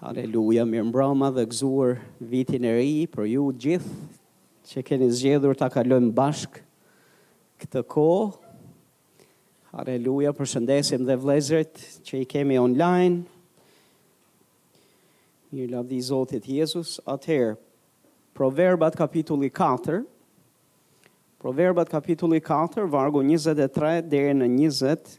Haleluja, mirëmbrëma dhe gëzuar vitin e ri për ju gjithë që keni zgjedhur ta kalojmë bashkë këtë kohë. Haleluja, përshëndesim dhe vëllezërit që i kemi online. Mirë lavdi Zotit Jezus. Atëherë, Proverbat kapitulli 4. Proverbat kapitulli 4, vargu 23 deri në 20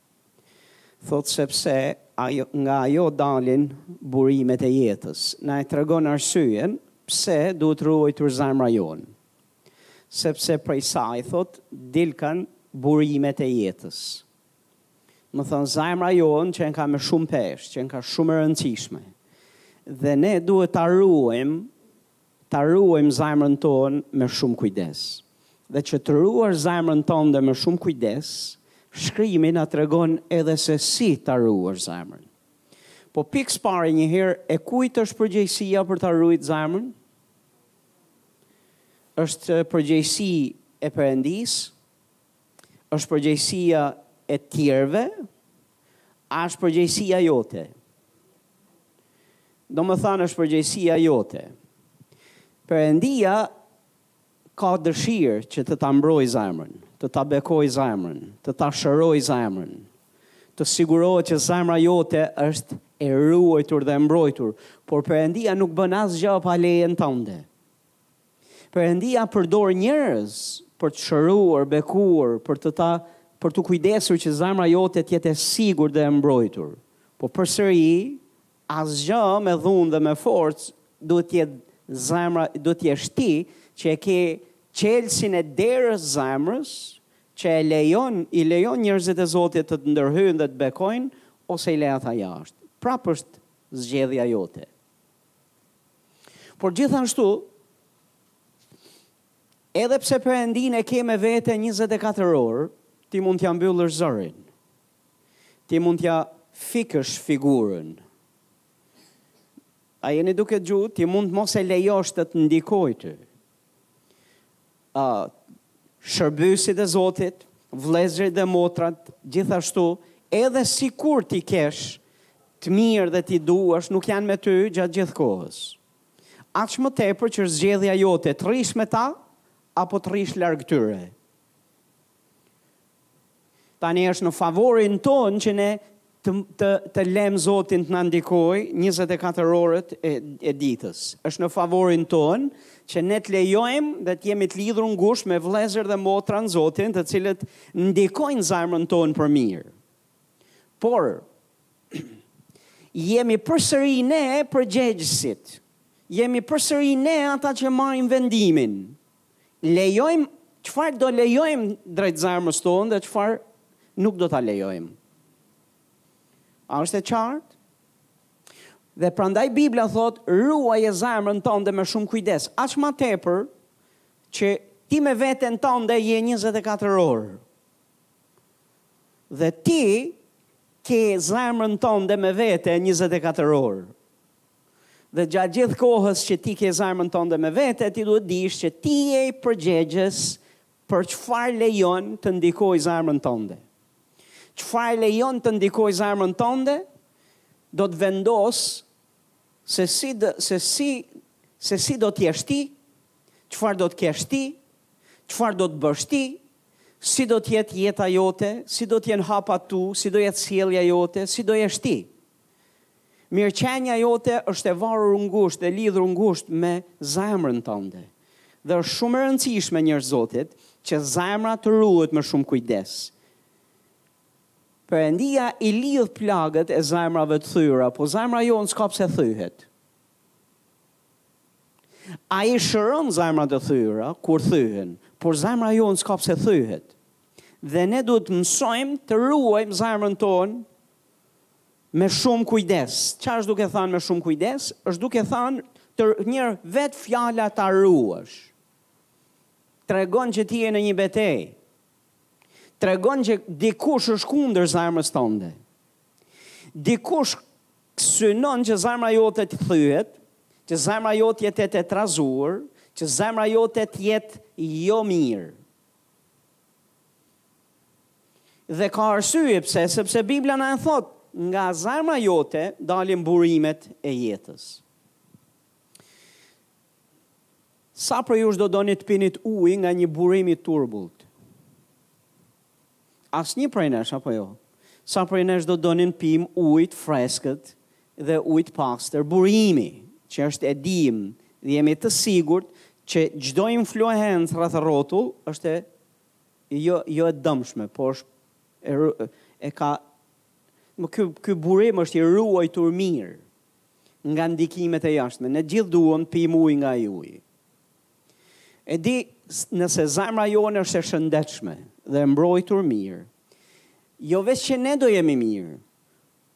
Thotë sepse nga ajo dalin burimet e jetës. Na e tregon arsyen pse duhet ruajtur zemra jonë. Sepse prej saj, thotë, dilkan burimet e jetës. Me thënë, zemra jonë qenka me shumë peshë, qenka shumë e rëndësishme. Dhe ne duhet ta ruajmë ta ruajmë zemrën tonë me shumë kujdes. Dhe që të ruash zemrën tënde me shumë kujdes, shkrimi na tregon edhe se si ta ruash zemrën. Po pikë së pari njëherë e kujt është përgjegjësia për ta rujt zemrën? Është përgjegjësi e Perëndisë. Është përgjegjësia e tjerëve, a është përgjegjësia jote? Domethënë është përgjegjësia jote. Perëndia ka dëshirë që të ta mbrojë zemrën, të ta bekojë zemrën, të ta shërojë zemrën, të sigurohet që zemra jote është e ruajtur dhe e mbrojtur, por Perëndia nuk bën asgjë pa lejen tënde. Perëndia përdor njerëz për të shëruar, bekuar, për të ta për t'u kujdesur që zemra jote të jetë e sigurt dhe e mbrojtur. Po përsëri, asgjë me dhunë dhe me forcë duhet të jetë zemra, duhet të jesh ti që e ke çelësin e derës zemrës që e lejon, i lejon njerëzit e Zotit të të ndërhyjnë dhe të bekojnë ose i le ata jashtë. Prapë është zgjedhja jote. Por gjithashtu, edhe pse Perëndinë e ke me vete 24 orë, ti mund t'ja mbyllësh zërin, ti mund t'ja fikësh figurën, a jeni duke gju, ti mund të mos e lejosh të të ndikoj ty. Shërbysit e Zotit, vëllezërit dhe motrat, gjithashtu, edhe sikur t'i kesh të mirë dhe t'i duash, nuk janë me ty gjatë gjithë kohës. Aq më tepër që është zgjedhja jote të rrish me ta apo të rrish larg tyre. Tani është në favorin tonë që ne të të të lemë Zotin të na ndikojë njëzet e katër orët e, e ditës. Është në favorin tonë që ne të lejojmë dhe të jemi të lidhur ngushtë me vëllezër dhe motra në Zotin, të cilët ndikojnë zemrën tonë për mirë. Por jemi përsëri ne përgjegjësit. Jemi përsëri ne ata që marrim vendimin. lejojmë, çfarë do lejojmë drejt zemrës tonë dhe çfarë nuk do ta lejojmë. A është e qartë? Dhe prandaj Bibla thotë, ruaje zemrën tënde me shumë kujdes. Aq më tepër që ti me veten tënde je 24 orë. Dhe ti ke zemrën tënde me vete 24 orë. Dhe gjatë gjithë kohës që ti ke zemrën tënde me vete, ti duhet të dish që ti je përgjegjës për çfarë lejon të ndikojë zemrën tënde. Çfarë lejon të ndikojë zemrën tënde, do të vendosë se si do, se si se si do të jesh ti, çfarë do të kesh ti, çfarë do të bësh ti, si do të jetë jeta jote, si do të jenë hapat e tu, si do jetë sjellja jote, si do jesh ti. Mirëqenia jote është e varur ngushtë, e lidhur ngushtë me zemrën tënde. Dhe është shumë e rëndësishme, njerëz të Zotit, që zemra të ruhet me shumë kujdes. Perëndia i lidh plagët e zemrave të thyera, po zemra jonë s'ka pse thyhet. Ai shëron zemrat e thyera kur thyhen, por zemra jonë s'ka pse thyhet. Dhe ne duhet të mësojmë të ruajmë zemrën tonë Me shumë kujdes. Ça është duke thënë me shumë kujdes? Është duke thënë të njërë vetë fjala ta ruash. Tregon që ti je në një betejë. Tregon që dikush është kundër zemrës tënde. Dikush synon që zemra jote të thyhet, që zemra jote të jetë e trazuar, që zemra jote të jetë jo mirë. Dhe ka arsye pse, sepse Bibla na e thotë, nga zemra jote dalin burimet e jetës. Sa prej jush do donit të pinit ujë nga një burim i turbullt? Asnjë prej nesh apo jo? Sa prej nesh do donim të pimë ujë të freskët dhe ujë të pastër burimi, që është e dimë dhe jemi të sigurt që çdo influencë rreth e rrotull është e Jo jo e dëmshme, po është e e ka më ky ky burim është i ruajtur mirë nga ndikimet e jashtme. Ne gjithë duam të pijmë ujë nga ai uji. E di nëse zemra jonë është e shëndetshme dhe e mbrojtur mirë, jo veç që ne do jemi mirë,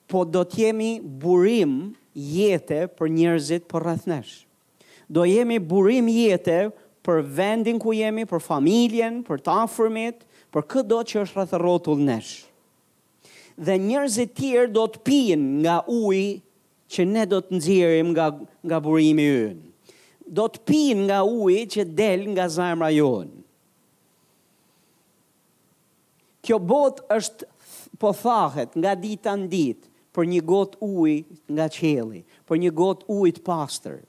po do të jemi burim jete për njerëzit përreth nesh. Do jemi burim jete për vendin ku jemi, për familjen, për të afërmit, për këdo që është rreth rrotull nesh. Dhe njerëzit tjerë do të pijnë nga uji që ne do të nxjerrim nga nga burimi ynë. Do të pijnë nga uji që del nga zemra jonë. Kjo botë është po thahet nga dita në ditë për një gotë ujë nga qielli, për një gotë ujë të pastër,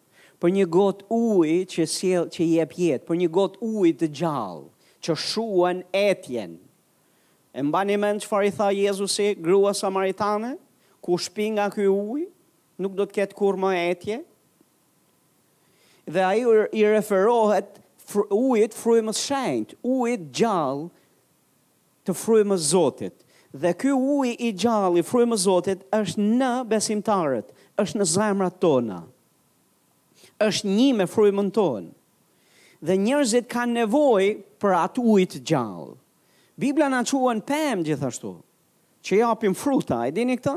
për një gotë ujë që sjell që jep jetë, për një gotë ujë të gjallë që shuan etjen. E mbani mend çfarë i tha Jezusi gruas samaritane? Kush pi nga ky ujë, nuk do të ketë kurrë më etje. Dhe ai i referohet fr ujit frymës shenjtë, ujit gjallë të frymës Zotit. Dhe ky ujë i gjallë i frymës Zotit është në besimtarët, është në zemrat tona. Është një me frymën tonë. Dhe njerëzit kanë nevojë për atë ujë të gjallë. Bibla na quan pemë gjithashtu, që japim fruta, e dini këtë?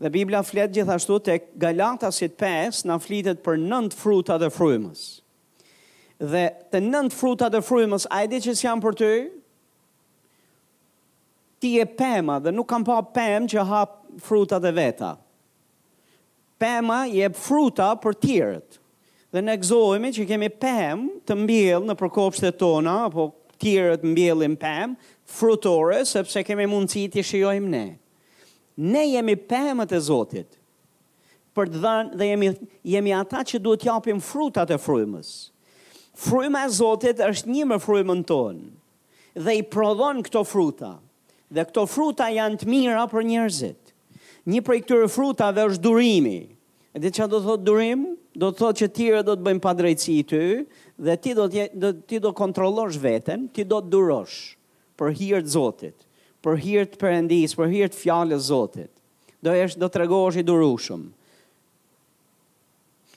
Dhe Bibla flet gjithashtu te Galatasit 5, na flitet për nëndë frutat e frymës. Dhe të nëndë frutat e frymës, a e di që s'janë për ty? Ti je pema dhe nuk kam pa pemë që ha frutat e veta. Pema jep fruta për tjerët. Dhe ne gëzohemi që kemi pemë të mbjellë nëpër kopshtet tona apo tjerët mbjellin pemë frutore sepse kemi mundësi t'i shijojmë ne. Ne jemi pemët e Zotit për të dhënë dhe jemi jemi ata që duhet t'japim frutat e frymës. Fryma e Zotit është një me frymën tonë dhe i prodhon këto fruta. Dhe këto fruta janë të mira për njerëzit. Një prej këtyre frutave është durimi. E di çfarë do të thotë durim? Do të thotë që tjerët do të bëjnë padrejtësi ty dhe ti do të do ti do kontrollosh veten, ti do të durosh për hir të Zotit, për hir të Perëndisë, për hir të fjalës Zotit. Do jesh do tregohesh i durueshëm.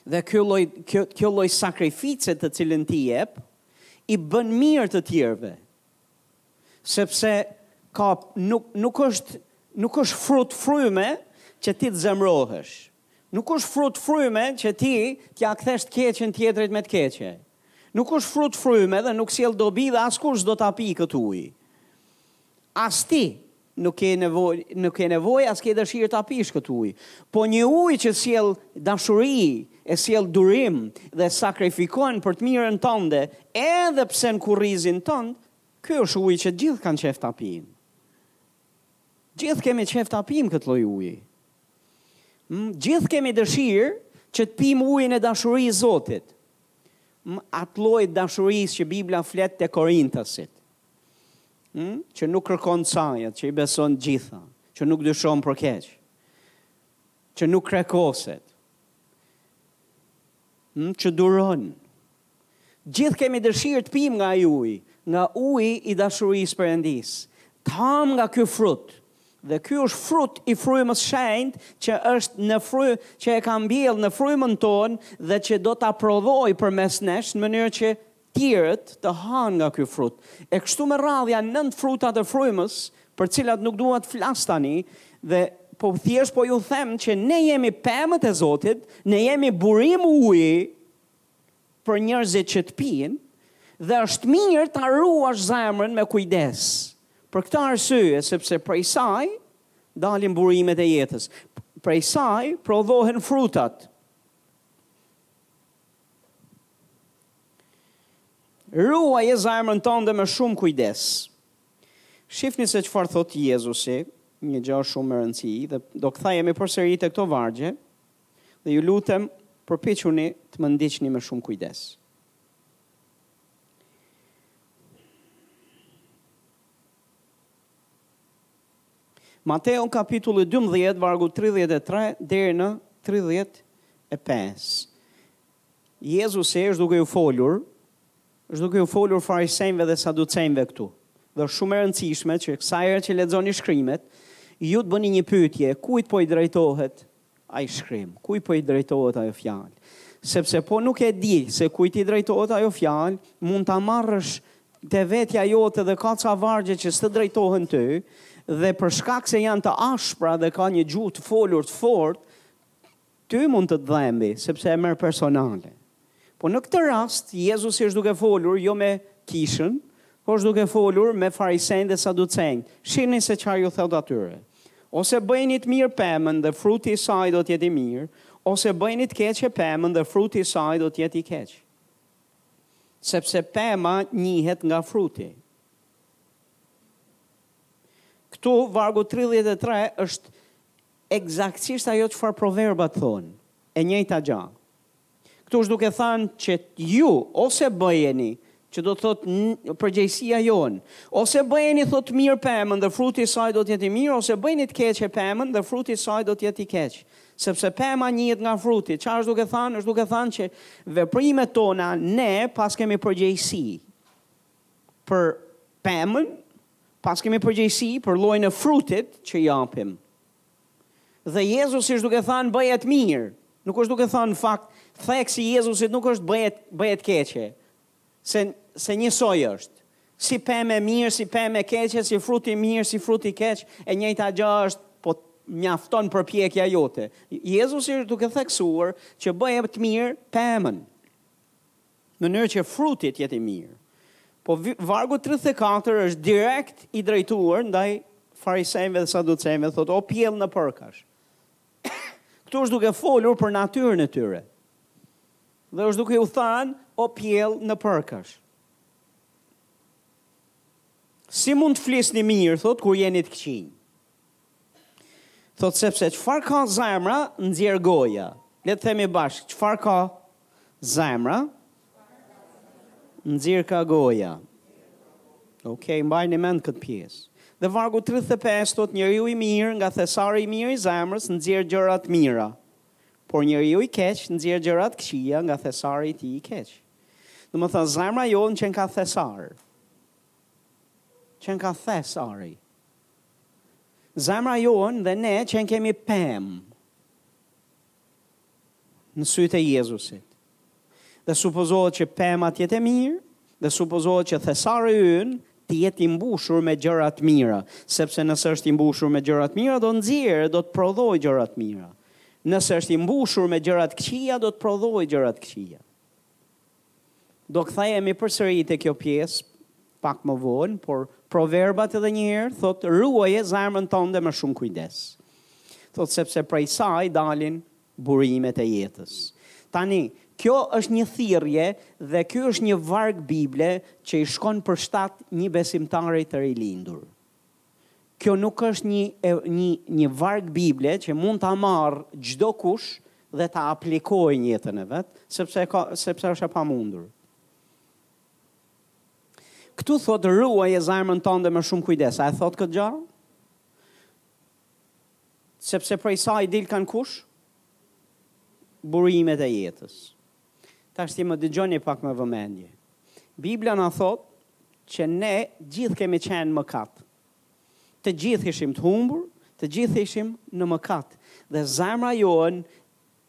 Dhe kjo lloj kjo, kjo lloj sakrifice të cilën ti jep i bën mirë të tjerëve. Sepse ka nuk nuk është nuk është frut fryme që ti të zemërohesh. Nuk është frut fryme që ti t'ja kthesh të keqen tjetrit me të keqe. Nuk është frut fryme dhe nuk sjell dobi dhe askush s'do ta pijë këtë ujë. As ti, Nuk ke nevojë, nuk ke nevojë as ke dëshirë ta pish këtë ujë. Po një ujë që sjell dashuri, e sjell durim dhe sakrifikon për të mirën tënde, edhe pse në kurrizin tënd, ky është uji që të gjithë kanë qejf ta pinë. Gjithë kemi qejf ta pimë këtë lloj uji. Gjithë kemi dëshirë që të pimë ujin e dashurisë së Zotit. Atë lloj dashurisë që Bibla flet te Korintasit. Ëh, që nuk kërkon t'sajat, që i beson të gjitha, që nuk dyshon për keq. Që nuk krekoset. Ëh, që duron. Gjithë kemi dëshirë të pim nga ai ujë, nga uji i dashurisë së Perëndisë. T'ham nga ky frut. Dhe ky është frut i frymës shenjt që është në fry që e ka mbjell në frymën tonë dhe që do ta prodhoj përmes nesh në mënyrë që tjerët të hanë nga ky frut. E kështu me radhë janë nëntë frutat e frymës për të cilat nuk dua të flas tani dhe po thjesht po ju them që ne jemi pemët e Zotit, ne jemi burim uji për njerëzit që të pijnë dhe është mirë ta ruash zemrën me kujdes. Për këtë arsye, sepse prej saj dalin burimet e jetës. Prej saj prodhohen frutat. Ruaje zemrën tënde me shumë kujdes. Shifni se çfarë thotë Jezusi, një gjë shumë me rëndësi dhe do kthehemi përsëri te këto vargje dhe ju lutem përpiquni të më ndiqni me shumë kujdes. Mateo kapitulli 12 vargu 33 deri në 35. Jezusi është duke ju folur, është duke ju folur farisenjve dhe saducenjve këtu. Dhe është shumë e rëndësishme që sa herë që lexoni shkrimet, ju të bëni një pyetje, kujt po i drejtohet ai shkrim, kujt po i drejtohet ajo fjalë. Sepse po nuk e di se kujt i drejtohet ajo fjalë, mund ta marrësh te vetja jote dhe ka ca vargje që s'të drejtohen ty dhe për shkak se janë të ashpra dhe ka një gjuhë të folur të fortë, Ty mund të të dhembë, sepse e merr personale. Po në këtë rast, Jezusi është duke folur jo me kishën, por është duke folur me farisenjtë dhe saducenjtë. Shihni se çfarë ju thotë atyre. Ose bëjeni të mirë pemën dhe fruti i saj do të jetë i mirë, ose bëjeni të keqe pemën dhe fruti i saj do të jetë i keq. Sepse pema njihet nga fruti. Këtu vargu 33 është Ekzaktësisht ajo çfarë proverbat thonë, e njëjta gjë. Këtu është duke thanë që ju ose bëjeni, që do të thotë përgjegjësia jonë, ose bëjeni thotë të mirë pemën dhe fruti i saj do të jetë i mirë, ose bëjeni të keqe pemën dhe fruti i saj do të jetë i keq. Sepse pema njihet nga fruti. Ça është duke thanë? Është duke thanë që veprimet tona ne paskemi përgjegjësi. për pemën, paskemi përgjegjësi për llojin e frutit që japim. Dhe Jezusi është duke thënë bëje të mirë. Nuk është duke thënë në fakt theksi i Jezusit nuk është bëje t, bëje të keqe. Se se njësoj është. Si pemë e mirë, si pemë e keqe, si fruti i mirë, si fruti i keq, e njëjta gjë është, po mjafton përpjekja jote. Jezusi është duke theksuar që bëje të mirë pemën. në mënyrë që fruti të jetë i mirë. Po vargu tridhjetë e katër është direkt i drejtuar ndaj farisenjve dhe saducenjve, thotë o pjellë nepërkash. Këtu është duke folur për natyrën e tyre. Dhe është duke u thanë o pjellë nepërkash. Si mund të flisni mirë, thotë, kur jeni të këqij? Thotë sepse çfarë ka zemra nxjerr goja. Le të themi bashkë, çfarë ka zemra nxjerrka goja. Ok, mbajeni mend këtë pjesë. Dhe vargu 35 thotë njeriu i mirë nga thesari i mirë i zemrës nxjerr gjëra të mira. Por njeriu i keq nxjerr gjëra të këqija nga thesari i tij i keq. Domethënë, zemra jonë qenka thesar. Qenka thesari. Zemra jonë dhe ne qenkemi pemë në sytë e Jezusit. Dhe supozohet që pema të jetë e mirë, dhe supozohet që thesari ynë të jetë i mbushur me gjëra të mira, sepse nëse është i mbushur me gjëra të mira, do nxjerrë, do të prodhojë gjëra të mira. Nëse është i mbushur me gjëra të këqija, do të prodhojë gjëra të këqija. Do kthehemi përsëri te kjo pjesë pak më vonë, por proverbat edhe një herë thotë ruaje zemrën tënde me shumë kujdes. Thotë sepse prej saj dalin burimet e jetës. Tani, kjo është një thirrje dhe kjo është një varg bible që i shkon për shtat një besimtari të rilindur. Kjo nuk është një një një varg bible që mund ta marrë çdokush dhe ta aplikojë në jetën e vet, sepse ka sepse është e pamundur. Këtu thot ruaje zemrën tënde me shumë kujdes. Pse e thot këtë gjë? Sepse prej saj dilkan kush? Burimet e jetës. Tashti më dëgjoni pak me vëmendje. Bibla na thotë që ne gjithë kemi qenë në mëkat. Të gjithë ishim të humbur, të gjithë ishim në mëkat dhe zemra jonë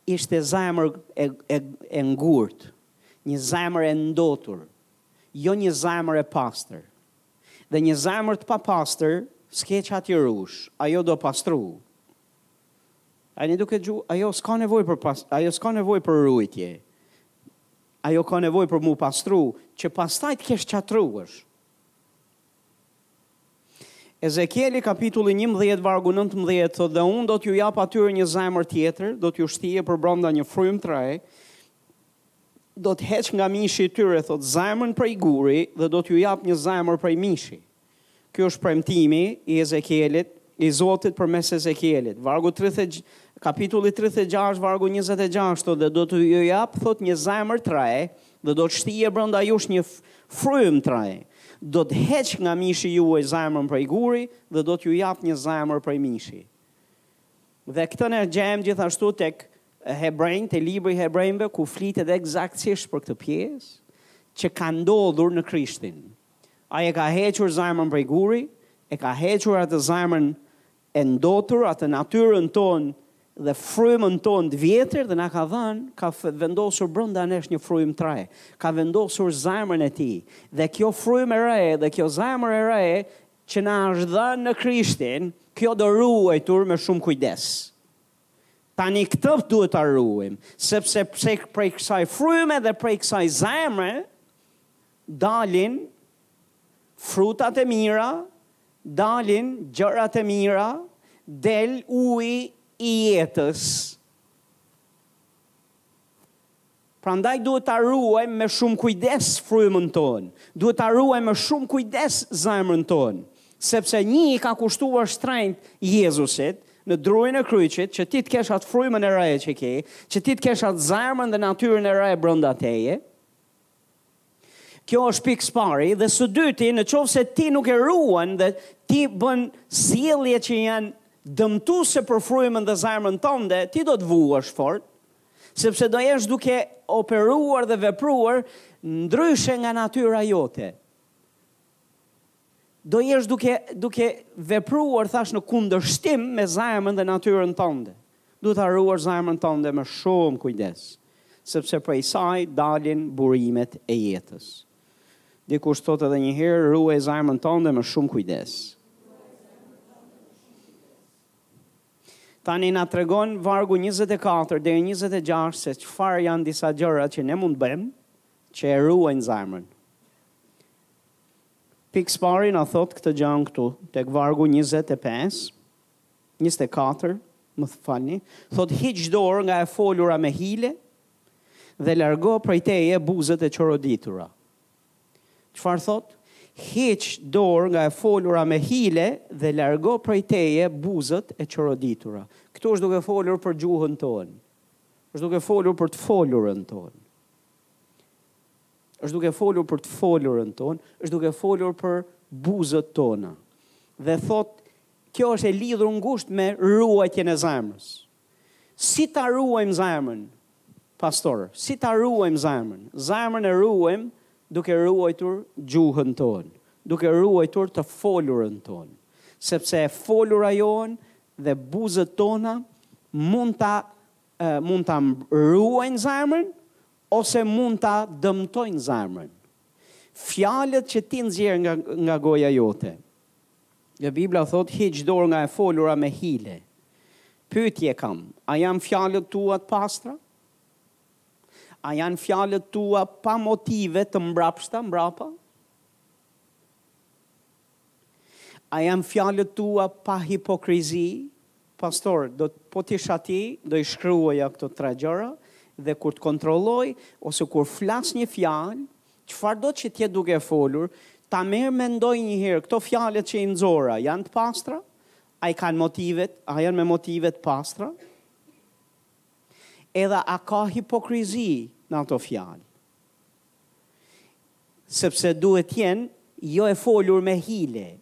ishte zemër e, e, e ngurt, një zemër e ndotur, jo një zemër e pastër. Dhe një zemër të papastër s'ke ça t'i rush, ajo do pastru. Ai ne duke gju, ajo s'ka nevojë për pas, ajo s'ka nevojë për rujtje. Ajo ka nevojë për mu pastru, që pastaj të kesh ça t'ruash. Ezekieli kapitulli 11 vargu 19 thotë dhe unë do t'ju jap atyre një zemër tjetër, do t'ju shtije përbrenda një frymë të re, do të heq nga mishi i tyre thotë zemrën prej guri dhe do t'ju jap një zemër prej mishi. Ky është premtimi i Ezekielit, i Zotit përmes Ezekielit. Vargu 30, kapitulli 36, vargu 26, dhe do të ju jap, thot një zemër të re, dhe do të shtije brenda jush një frymë të re. Do të heq nga mishi juaj zemrën prej guri dhe do t'ju jap një zemër prej mishi. Dhe këtë ne gjemë gjithashtu tek Hebrenjtë, te libri i Hebrenjve ku flitet ekzaktësisht për këtë pjesë që ka ndodhur në Krishtin. Ai e ka hequr zemrën prej guri, e ka hequr atë zemrën e ndotur, atë natyrën tonë dhe frymën tonë të vjetër dhe na ka dhënë, ka vendosur brenda nesh një frymë të re. Ka vendosur zemrën e tij. Dhe kjo frymë e re dhe kjo zemër e re që na është dhënë në Krishtin, kjo do ruajtur me shumë kujdes. Tani këtë duhet ta ruajmë, sepse prej kësaj fryme dhe prej kësaj zemre dalin frutat e mira, dalin gjërat e mira, del uji i jetës. Prandaj duhet ta ruajmë me shumë kujdes frymën tonë, duhet ta ruajmë me shumë kujdes zemrën tonë, sepse një i ka kushtuar shtrenjtë Jezusit në drurin e kryqit që ti të kesh atë frymën e re që ke, që ti të kesh atë zemrën dhe natyrën e re brenda teje. Kjo është pikë së pari dhe së dyti, në qoftë se ti nuk e ruan dhe ti bën sjellje që janë dëmtuse për frymën dhe zemrën tënde, ti do të vuash fort, sepse do jesh duke operuar dhe vepruar ndryshe nga natyra jote. Do jesh duke, duke vepruar, thashë, në kundërshtim me zemrën dhe natyrën tënde. Duhet ta ruash zemrën tënde me shumë kujdes, sepse prej saj dalin burimet e jetës. Dikush thotë edhe një herë, ruaj zemrën tënde me shumë kujdes. Tani na tregon vargu 24 deri 26 se çfarë janë disa gjëra që ne mund të bëjmë Që e ruajnë zemrën. Pikësëpari na thotë këtë gjënë këtu, tek vargu njëzet e pesë, njëzet e katër, më falni, thotë hiq dorë nga e folura me hile dhe largo prej teje buzët e çoroditura. Çfarë thotë? Hiq dorë nga e folura me hile dhe largo prej teje buzët e çoroditura. Këtu është duke folur për gjuhën tonë. Është duke folur për të folurën tonë. është duke folur për të folurën tonë, është duke folur për buzët tona. Dhe thot, kjo është e lidhur ngushtë me ruajtjen e zemrës. Si ta ruajmë zemrën? Pastor, si ta ruajmë zemrën? Zemrën e ruajmë duke ruajtur gjuhën tonë, duke ruajtur të folurën tonë, sepse e folura jonë dhe buzët tona mund ta mund ta ruajnë zemrën ose mund ta dëmtojnë zemrën. Fjalët që ti nxjerr nga nga goja jote. Dhe Bibla thotë hiq dorë nga e folura me hile. Pyetje kam, a janë fjalët tua të pastra? A janë fjalët tua pa motive të mbrapshta mbrapa? A janë fjalët tua pa hipokrizi? Pastor, do po të isha ti, do i shkruaja këto tre gjëra dhe kur të kontrolloj ose kur flas një fjalë, çfarëdo që të jesh duke folur, ta merr mendoj një herë, këto fjalët që i nxora janë të pastra? A i kanë motivet, a janë me motive të pastra? Edhe a ka hipokrizi në ato fjalë? Sepse duhet të jenë jo e folur me hile.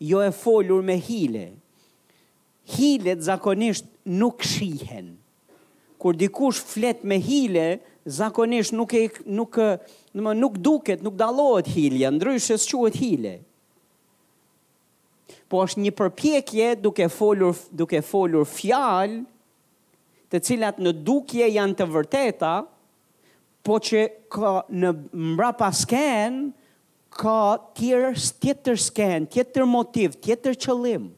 Jo e folur me hile. Hilet zakonisht nuk shihen. Kur dikush flet me hile, zakonisht nuk e nuk më nuk duket, nuk dallohet hilja, ndryshe s'quhet hile. Po është një përpjekje duke folur duke folur fjalë të cilat në dukje janë të vërteta, po që ka në mbrapa skenë ka tjerë tjetër skenë, tjetër motiv, tjetër qëllim.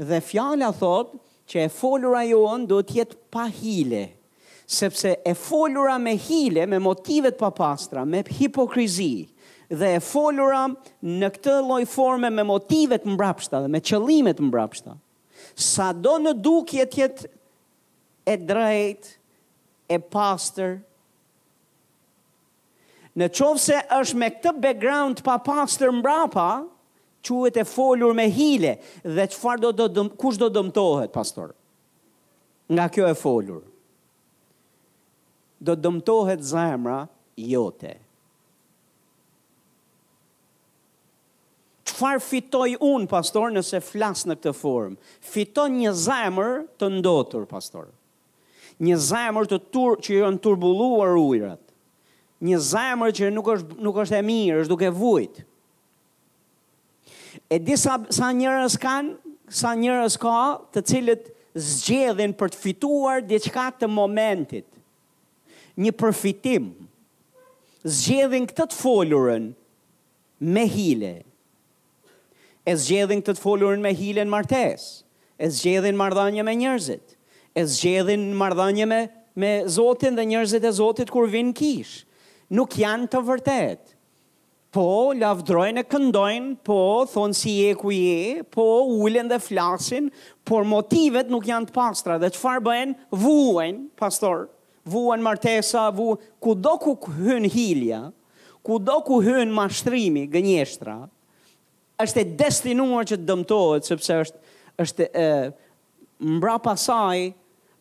Dhe fjala thot që e folura jonë duhet të jetë pa hile, Sepse e folura me hile, me motive të papastra, me hipokrizi, dhe e folura në këtë lloj forme me motive të mbrapshta dhe me qëllime të mbrapshta, sado në dukje të jetë e drejtë, e pastër, në qoftë se është me këtë background të papastër mbrapa, quhet e folur me hile dhe çfarë do të kush do dëmtohet, pastor? Nga kjo e folur do dëmtohet zemra jote. Çfarë fitoj unë pastor nëse flas në këtë formë? Fiton një zemër të ndotur pastor. Një zemër të tur që janë turbulluar ujërat. Një zemër që nuk është nuk është e mirë, është duke vujt. E di sa sa njerëz kanë, sa njerëz ka, të cilët zgjedhin për të fituar diçka të momentit. Një përfitim. Zgjedhin këtë të folurën me hile. E zgjedhin këtë të folurën me hile në martesë. E zgjedhin në marrëdhënie me njerëzit. E zgjedhin në marrëdhënie me me Zotin dhe njerëzit e Zotit kur vijnë në kishë. Nuk janë të vërtetë. Po lavdrojnë e këndojnë, po thonë si je ku je, po ulen dhe flasin, por motivet nuk janë të pastra dhe çfarë bëjnë? Vuajnë, pastor, vuan martesa, vu kudo ku hyn hilja, kudo ku hyn mashtrimi, gënjeshtra, Është e destinuar që të dëmtohet sepse është është e mbrapa saj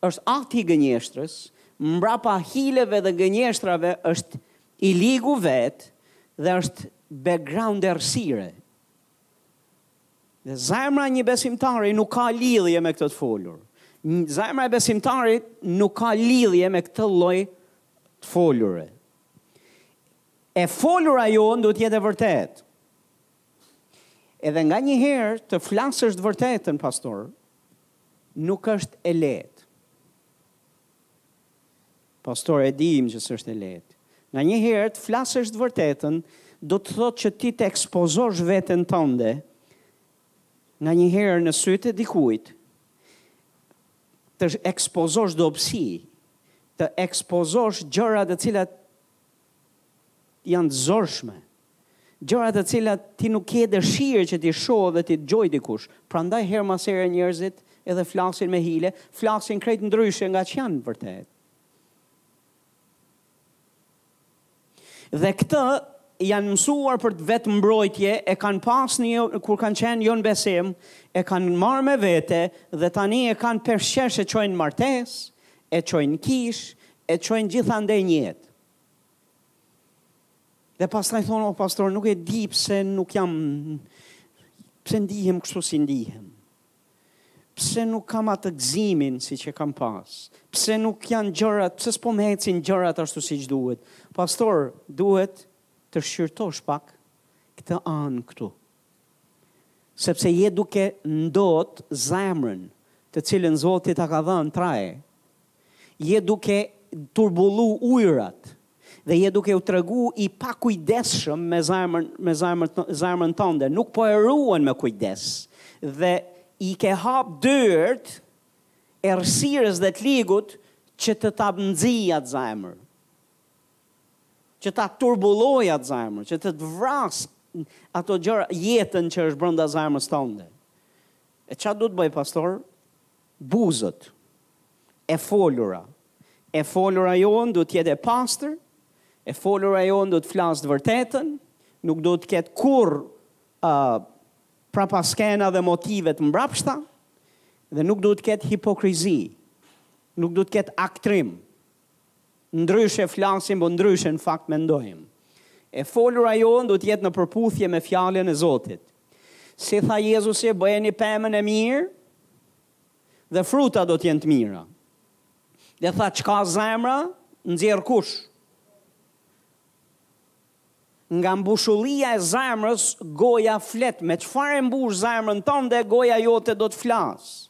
është ati i gënjeshtrës, mbrapa hileve dhe gënjeshtrave është i ligu vetë dhe është background errësire. Dhe zemra e një besimtari nuk ka lidhje me këtë të folur. Zemra e besimtarit nuk ka lidhje me këtë lloj të folure. E folura jonë duhet të jetë e vërtetë. Edhe nganjëherë të flasësh të vërtetën, pastor, nuk është e lehtë. Pastor, e dimë që s'është e lehtë. Nganjëherë të flasësh të vërtetën do të thotë që ti të ekspozosh veten tënde nganjëherë në sytë e dikujt të ekspozosh dobësi, të ekspozosh gjëra të cilat janë të zorshme, gjëra të cilat ti nuk ke dëshirë që t'i shohë dhe t'i dëgjojë dikush, prandaj herë mas here njerëzit edhe flasin me hile, flasin krejt ndryshe nga ç'janë në vërtetë. Dhe këta janë mësuar për vetëmbrojtje, e kanë pas një, kur kanë qenë jo në besim, e kanë marrë me vete dhe tani e kanë peshqesh e çojnë në martesë, E çojnë në kishë, e çojnë gjithandej në jetë. Dhe pastaj thonë, o pastor, nuk e di pse nuk jam, pse ndihem kështu si ndihem. Pse nuk kam atë gëzimin siç e kam pas? Pse nuk janë gjërat, pse s'po më ecin gjërat ashtu siç duhet? Pastor, duhet të shqyrtosh pak këtë anë këtu. Sepse je duke ndot zemrën të cilën Zoti ta ka dhënë ty. Je duke turbullu ujërat dhe je duke u tregu i pakujdesshëm me zemrën me zemrën zemrën tënde, nuk po e ruan me kujdes dhe i ke hap dyert errësirës dhe të ligut që të ta nxijë atë zemër. Që ta turbullojë atë zemër, që të të vrasë ato gjëra, jetën që është brënda zemrës tënde. E ça duhet të bëj, pastor? Buzët, e folura, e folura jonë duhet të jetë e pastër, e folura jonë duhet të flasë të vërtetën, nuk duhet të ketë kurrë uh, prapaskena dhe motive të mbrapshta, dhe nuk duhet të ketë hipokrizi, nuk duhet të ketë aktrim, Ndryshe flasim po ndryshe në fakt mendojmë. E folura jonë duhet të jetë në përputhje me Fjalën e Zotit. Si tha Jezusi, bëjeni pemën e mirë dhe frutat do të jenë të mira. Dhe tha, çfarë ka zemra, nxjerr kush? Nga mbushullia e zemrës, goja flet, me çfarë e mbush zemrën tënde, goja jote do të flasë.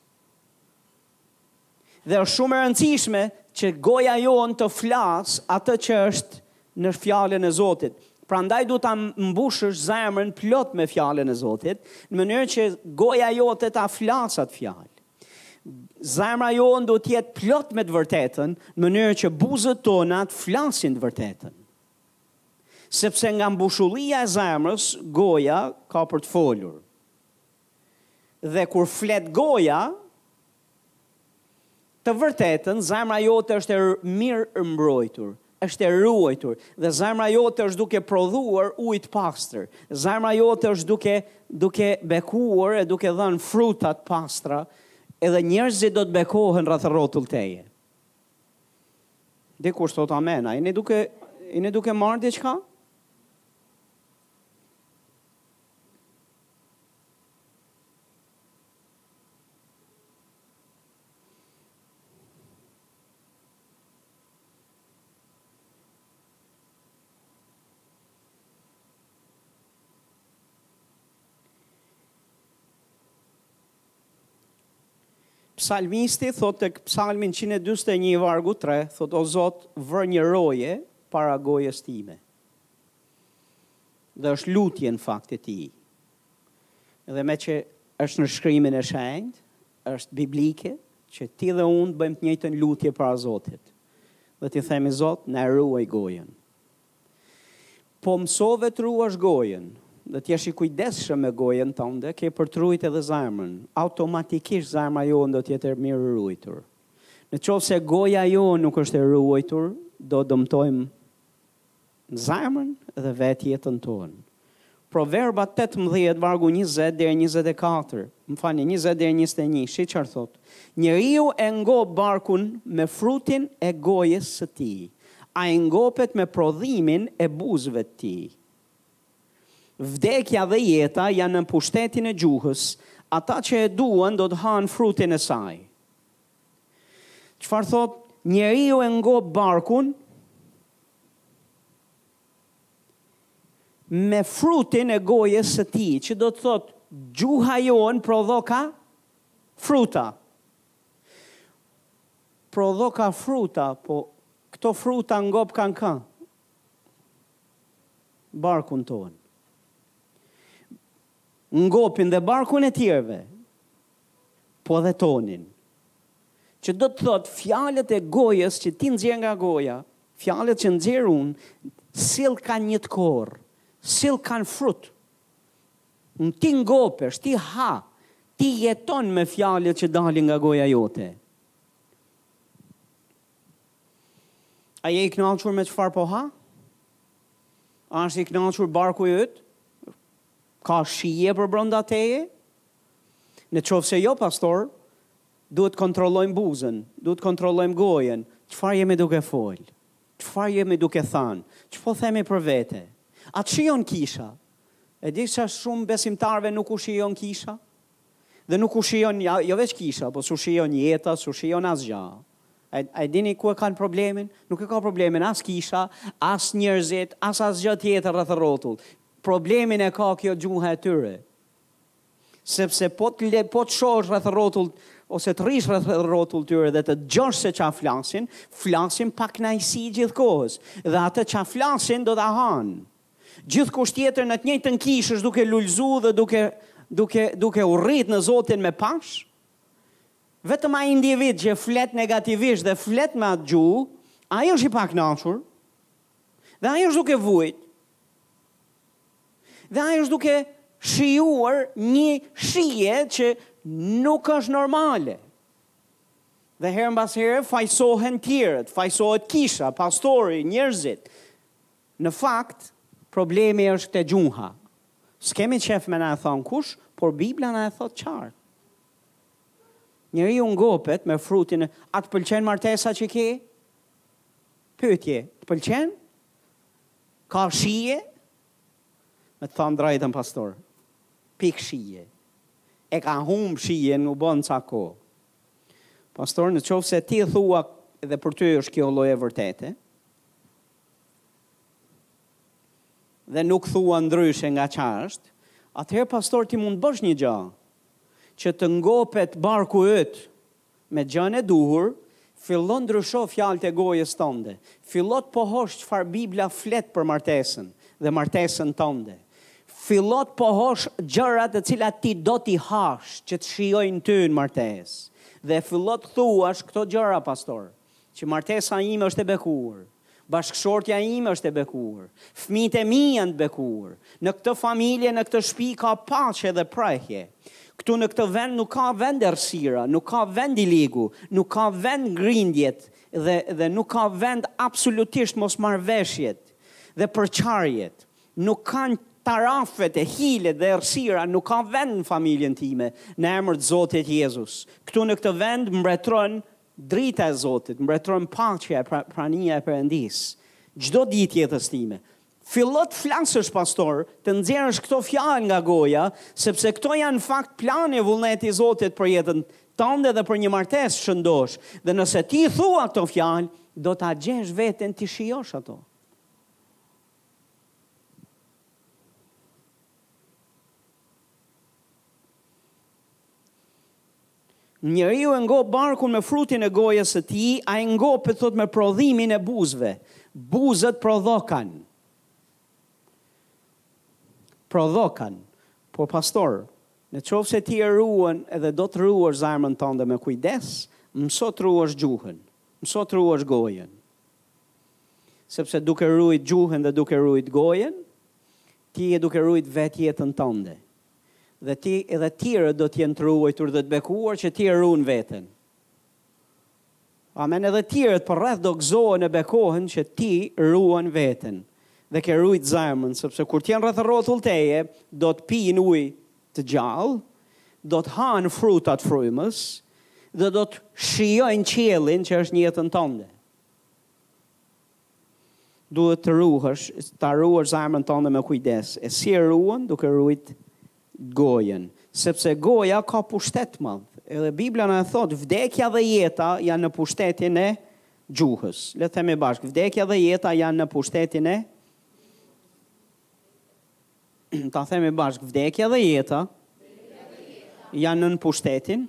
Dhe është shumë e rëndësishme që goja jonë të flasë atë që është në fjalën e Zotit. Prandaj duhet ta mbushësh zemrën plot me fjalën e Zotit, në mënyrë që goja jote ta flasë atë fjalë. Zemra jonë duhet të jetë plot me të vërtetën, në mënyrë që buzët tona të flasin të vërtetën. Sepse nga mbushullia e zemrës, goja ka për të folur. Dhe kur flet goja të vërtetën, zemra jote është e mirëmbrojtur, është e ruajtur dhe zemra jote është duke prodhuar ujë të pastër. Zemra jote është duke duke bekuar e duke dhënë fruta të pastra, edhe njerëzit do të bekohen rreth rrotull teje. Dikush thotë amen, a jeni duke, jeni duke marrë diçka? Psalmisti thot tek Psalmin 141 vargu 3, thot o Zot, vër një roje para gojës time. Dhe është lutje në fakt e tij. Dhe meqë është në Shkrimin e Shenjtë, është biblike, që ti dhe unë të bëjmë të njëjtën lutje para Zotit. Dhe t'i themi Zot, na ruaj gojën. Po mësove të ruash gojën, dhe të jesh i kujdesshëm me gojën tënde, ke për të ruajt edhe zemrën. Automatikisht zemra jonë do të jetë e mirëruajtur. Në qoftë se goja jonë nuk është e ruajtur, do dëmtojmë zemrën dhe vetë jetën tonë. Proverbat tetëmbëdhjetë vargu njëzet deri njëzet e katër, më falni, njëzet deri njëzet e një, shih çfarë thotë, Njeriu e ngop barkun me frutin e gojës së tij, ai ngopet me prodhimin e buzëve të tij. Vdekja dhe jeta janë në pushtetin e gjuhës, ata që e duan do të hanë frutin e saj. Çfarë thotë? Njeriu e ngop barkun me frutin e gojës së tij, që do të thotë gjuha jonë prodhoka fruta. Prodhoka fruta, po këto fruta ngopkan kë? Barkun tonë. Ngopin dhe barkun e tjerëve. Po dhe tonin. Që do të thotë fjalët e gojës që ti nxjerr nga goja, fjalët që nxjerr unë, sjellkan një të korrë, sjellkan frut. Ti ngopesh, ti ha, ti jeton me fjalët që dalin nga goja jote. A je i kënaqur me çfarë po ha? A është i kënaqur barku yt? Ka shije përbrenda teje? Në qoftë se jo, pastor, duhet të kontrollojmë buzën, duhet të kontrollojmë gojën, çfarë jemi duke folë, çfarë jemi duke thënë, ç'po themi për vete? A të shijon kisha? E di se shumë besimtarëve nuk u shijon kisha? Dhe nuk u shijon, ja, jo veç kisha, po s'u shijon jeta, s'u shijon asgjë. A, a e dini ku e kanë problemin? Nuk e ka problemin as kisha, as njerëzit, as asgjë tjetër rreth rrotull. Problemin e ka kjo gjuha e tyre. Sepse po të le, po të shohësh rreth rrotull ose të rrish rreth rrotull tyre dhe të dëgjosh se çfarë flasin, flasin pakënaqësi gjithë kohës dhe atë çfarë flasin do ta hanë. Gjithkush tjetër në të njëjtën kishë është duke lulëzu dhe duke duke duke u rrit në Zotin me pash. Vetëm ai individ që flet negativisht dhe flet me atë gjuhë, ai është i pakënaqur. Dhe ai është duke vuajt. Dhe ai është duke shijuar një shije që nuk është normale. Dhe herë mbas here fajsohen tjerët, fajsohet kisha, pastori, njerëzit. Në fakt, problemi është te gjuha. S'kemi qef me na e thon kush, por Bibla na e thot qartë. Njeriu ngopet me frutin, a të pëlqen martesa që ke? Pyetje, të pëlqen? Ka shije? Me të thënë drejtën pastor, pik shije. E ka humb shijen u bën ca kohë. Pastor, në qoftë se ti thua dhe për ty është kjo lloj e vërtetë, dhe nuk thua ndryshe nga ça është, atëherë pastor ti mund të bësh një gjë, që të ngopet barku yt, Me gjuhën e duhur, fillo ndrysho fjalët e gojës tënde. Fillo të pohosh çfarë Bibla flet për martesën dhe martesën tënde. Fillo të pohosh gjërat të cilat ti do t'i hash që të shijojnë ty në martesë. Dhe fillo të thuash këto gjëra, Pastor, Që martesa ime është e bekuar. Bashkëshortja ime është e bekuar. Fëmijët e mi janë të bekuar. Në këtë familje, në këtë shpi ka paqe dhe prehje. Këtu në këtë vend nuk ka vend errësira, nuk ka vend i ligu, nuk ka vend grindjet dhe dhe nuk ka vend absolutisht mosmarrëveshjet dhe përçarjet. Nuk kanë tarafet e hilet dhe errësira, nuk ka vend në familjen time, në emër të Zotit Jezus. Këtu në këtë vend mbretëron Drita e Zotit, mbretëron paqja e prania e Perëndisë çdo ditë jetës time. Fillo të flasësh pastor, të nxjerrësh këto fjalë nga goja, sepse këto janë në fakt plani e vullneti i Zotit për jetën tënde dhe për një martesë të shëndoshë. Dhe nëse ti thua këto fjalë, do ta gjesh veten t'i shijosh ato. Njeriu e ngop barkun me frutin e gojës së tij, ai ngopet thotë me prodhimin e buzëve. Buzët prodhokan. Prodhokan. Por pastor, në qoftë se ti e ruan edhe do të ruash zemrën tënde me kujdes, mëso të ruash gjuhën, mëso të ruash gojën. Sepse duke rujt gjuhën dhe duke rujt gojën, ti je duke rujt vetë jetën tënde. Dhe ti edhe të tjerët do të jenë të ruajtur dhe të bekuar që ti ruan veten. Amen. Edhe të tjerët përreth do gëzohen e bekohen që ti ruan veten dhe ke rujt zemrën, sepse kur të jenë rreth rrotull teje, do të pijnë ujë të gjallë, do të hanë fruta të frymës dhe do të shijojnë qiellin që është në jetën tënde. Duhet të ruhesh, ta ruash zemrën tënde me kujdes. E si e ruan? Duke ruajt gojën. Sepse goja ka pushtet të madh. Edhe Bibla na e thotë, vdekja dhe jeta janë në pushtetin e gjuhës. Le të themi bashkë, vdekja dhe jeta janë në pushtetin e. Ta themi bashkë, vdekja dhe jeta janë nën pushtetin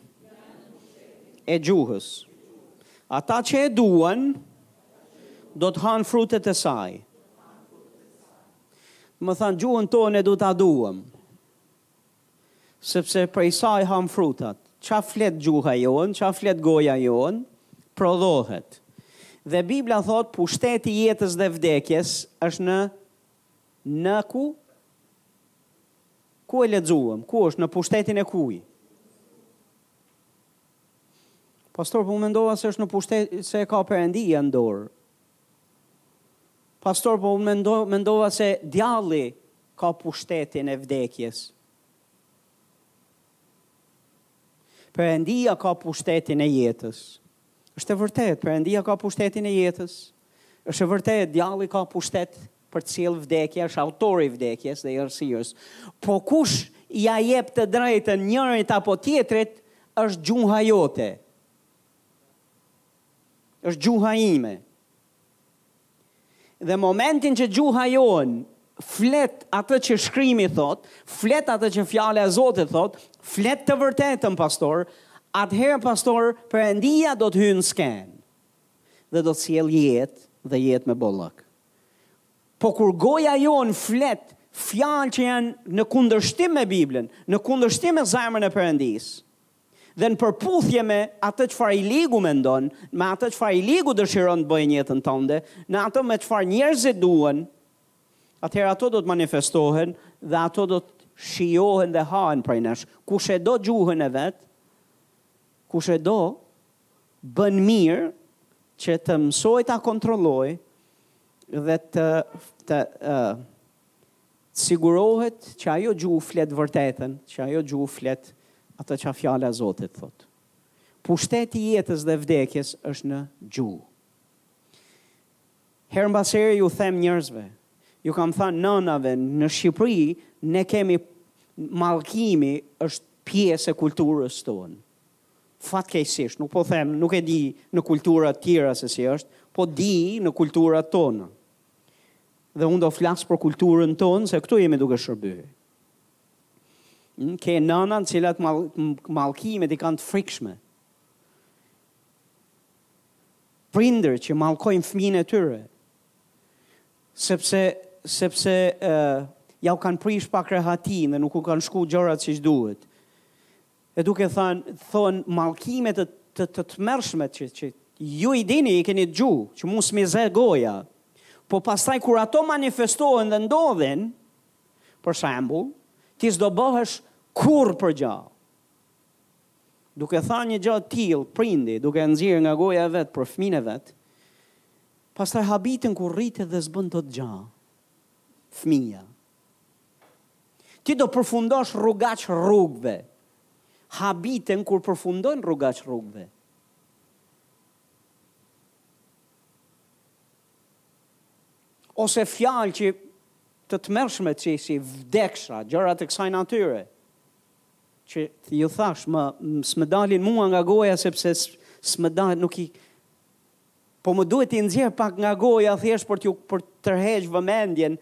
e gjuhës. Ata që e duan, do të hanë frutet e saj. Domethënë, gjuhën tonë duhet ta duam, sepse prej saj hamë frutat. Ça flet gjuha jonë, ça flet goja jonë, prodhohet. Dhe Bibla thotë, pushteti i jetës dhe vdekjes është në Në ku? Ku e lexuam? Ku është në pushtetin e kujt? Pastor, po unë mendova se është në pushtet se e ka Perëndia në dorë. Pastor, po unë mendova se djalli ka pushtetin e vdekjes. Perëndia ka pushtetin e jetës. Është e vërtetë, Perëndia ka pushtetin e jetës. Është e vërtetë, djalli ka pushtet për të sjellë vdekje, është autori i vdekjes dhe i errësirës. Po kush ia jep të drejtën njërit apo tjetrit, është gjuha jote. Është gjuha ime. Dhe momentin që gjuha jonë flet atë që shkrimi thotë, flet atë që fjala e Zotit thotë, flet të vërtetën pastor, atëherë pastor Perëndia do të hyjë në skenë. dhe do të sjellë jetë dhe jetë me bollëk. Po kur goja jonë flet fjalë që janë në kundërshtim me Biblën, në kundërshtim me zemrën e Perëndisë, dhe në përputhje me atë çfarë i ligu mendon, me atë çfarë i ligu dëshiron të bëjë në jetën tënde, në atë me çfarë njerëzit duan, atëherë ato do të manifestohen dhe ato do të shijohen dhe hahen prej nesh. Kush e do gjuhën e vet, kush e do bën mirë që të mësojë ta kontrollojë dhe të të sigurohet që ajo gjuhë flet vërtetën, që ajo gjuhë flet atë që fjala e Zotit thotë. Pushteti i jetës dhe vdekjes është në gjuhë. Herë mbas herë ju them njerëzve, ju kam thënë nënave në Shqipëri, ne kemi mallkimi është pjesë e kulturës tonë. Fatkeqësisht, nuk po them, nuk e di në kultura të tjera se si është, po di në kulturat tona. Dhe unë do flas për kulturën tonë, se këtu jemi duke shërby. Ke nëna të cilat mal, mallkimet i kanë të frikshme. Prindër që mallkojnë fëmijën e tyre, sepse, sepse uh, ja u kanë prish pak rehatin dhe nuk u kanë shku gjërat siç duhet. E duke thënë, thonë mallkime të të të tmerrshme që që ju i dini, i keni dëgju, që mu s'm'i zë goja. Po pastaj kur ato manifestohen dhe ndodhin, për shembull, ti s'do bëhesh kurrë për gja. Duke thënë një gjë të tillë, prindi, duke e nxjerrë nga goja e vet për fëmijën e vet, pastaj habiten kur rritet dhe s'bën dot gja fëmija. Ti do përfundosh rrugaç rrugëve. Habiten kur përfundojnë rrugaç rrugëve. Ose fjalë që të tmerrshme që si vdeksha, gjëra të kësaj natyre, që ju thashë, më, s'më dalin mua nga goja, sepse s'më dalin, nuk i, Po më duhet t'i nxjerr pak nga goja thjesht për t'ju për të tërheq vëmendjen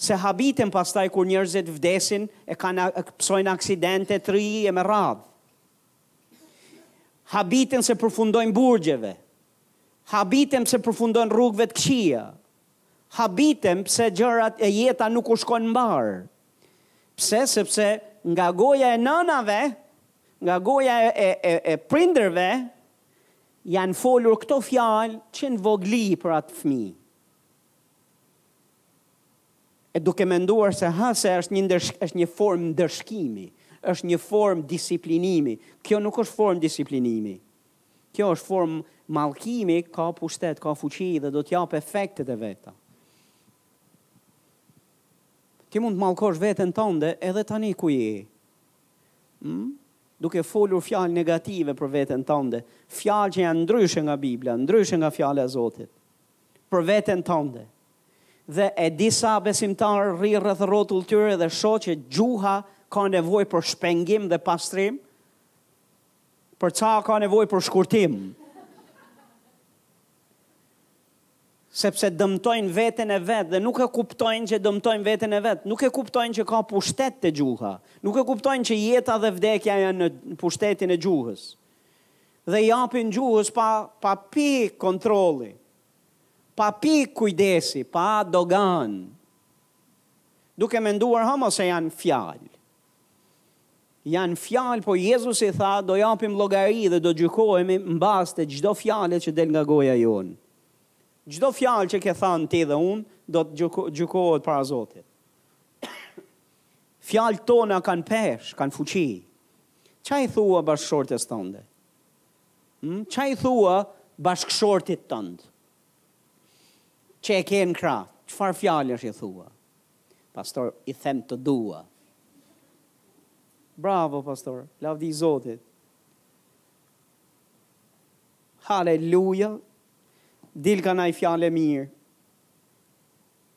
se habiten pastaj kur njerëzit vdesin e kanë pësojnë aksidente tri e me radhë habiten se përfundojnë burgjeve habiten pse përfundojnë rrugëve të këqija habiten pse gjërat e jeta nuk u shkon mbarë pse sepse nga goja e nënave nga goja e e e prindërve Janë folur këto fjalë që në vogëli për atë fëmijë. E duke menduar se ha, se është një ndërsh, është një formë ndërshkimi, është një formë disiplinimi. Kjo nuk është formë disiplinimi. Kjo është formë mallkimi, ka pushtet, ka fuqi dhe do të jap efektet e veta. Ti mund të mallkosh veten tënde edhe tani ku je. Ëh? Duke folur fjalë negative për veten tënde, fjalë që janë ndryshe nga Bibla, ndryshe nga fjala e Zotit, për veten tënde. Dhe e disa besimtarë rri rreth rrotull tyre dhe shoh që gjuha ka nevojë për shpengim dhe pastrim, për ca ka nevojë për shkurtim. Sepse dëmtojnë veten e vet dhe nuk e kuptojnë që dëmtojnë veten e vet. Nuk e kuptojnë që ka pushtet te gjuha. Nuk e kuptojnë që jeta dhe vdekja janë në pushtetin e gjuhës. Dhe i japin gjuhës pa pa pikë kontrolli. Pa pikë kujdesi, pa doganë. Duke menduar hë mo se janë fjalë. Janë fjalë por Jezusi tha do japim llogari dhe do gjykohemi në bazë të çdo fjale që del nga goja jonë. Çdo fjalë që ke thanë ti dhe unë do të gjykohet para Zotit. Fjalët tona kanë peshë, kanë fuqi. Ç'a i thua bashkëshortes tënde? Hm? Ç'a i thua bashkëshortit tënd? Që e ke në krah, çfarë fjalësh i thua? Pastor i them të dua. Bravo pastor, lavdi Zotit. Haleluja. Dil ka naj fjalë e mirë.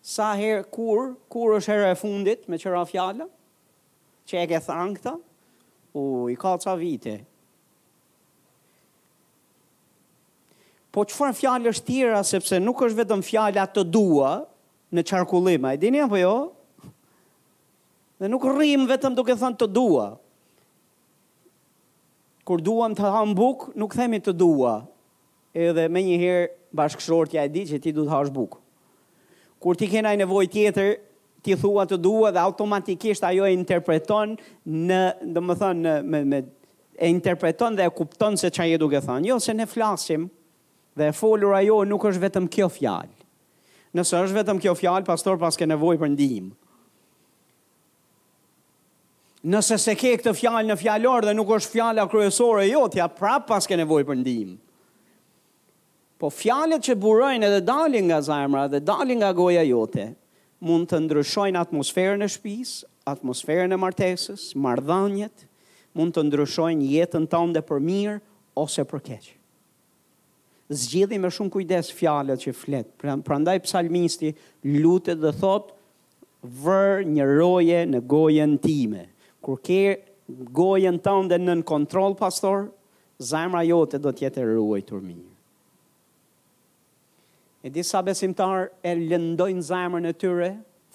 Sa herë kur, kur është hera e fundit meqë ra fjala? Që e ke thanë këtë? U, i ka ca vite. Po çfarë fjalësh tjera, sepse nuk është vetëm fjala të dua, në qarkullim, a e dini apo jo? Dhe nuk rrimë vetëm duke thënë të dua. Kur duam të hamë bukë, nuk themi të dua. Edhe me njëherë bashkëshortja e di që ti du të hash bukë. Kur ti ke naj nevojë tjetër, ti thua të dua dhe automatikisht ajo e interpreton në, domethënë, në, me, me, e interpreton dhe e kupton se ç'a je duke thënë. Jo, se ne flasim dhe e folura jonë nuk është vetëm kjo fjalë. Nëse është vetëm kjo fjalë pastor paske nevojë për ndihmë. Nëse s'e ke këtë fjalë në fjalor dhe nuk është fjala kryesore e jotja, prap paske nevojë për ndihmë. Po fjalët që burojnë edhe dalin nga zemra dhe dalin nga goja jote, mund të ndryshojnë atmosferën e shtëpisë, atmosferën e martesës, marrëdhëniet, mund të ndryshojnë jetën tënde për mirë ose për keq. zgjidhi me shumë kujdes fjalët që flet. Pra, prandaj psalmisti lutet dhe thotë vër një roje në gojën time. Kur ke gojën tënde nën kontroll, pastaj, zemra jote do të jetë e ruajtur mirë. E disa besimtar e lëndojnë zemrën e tyre,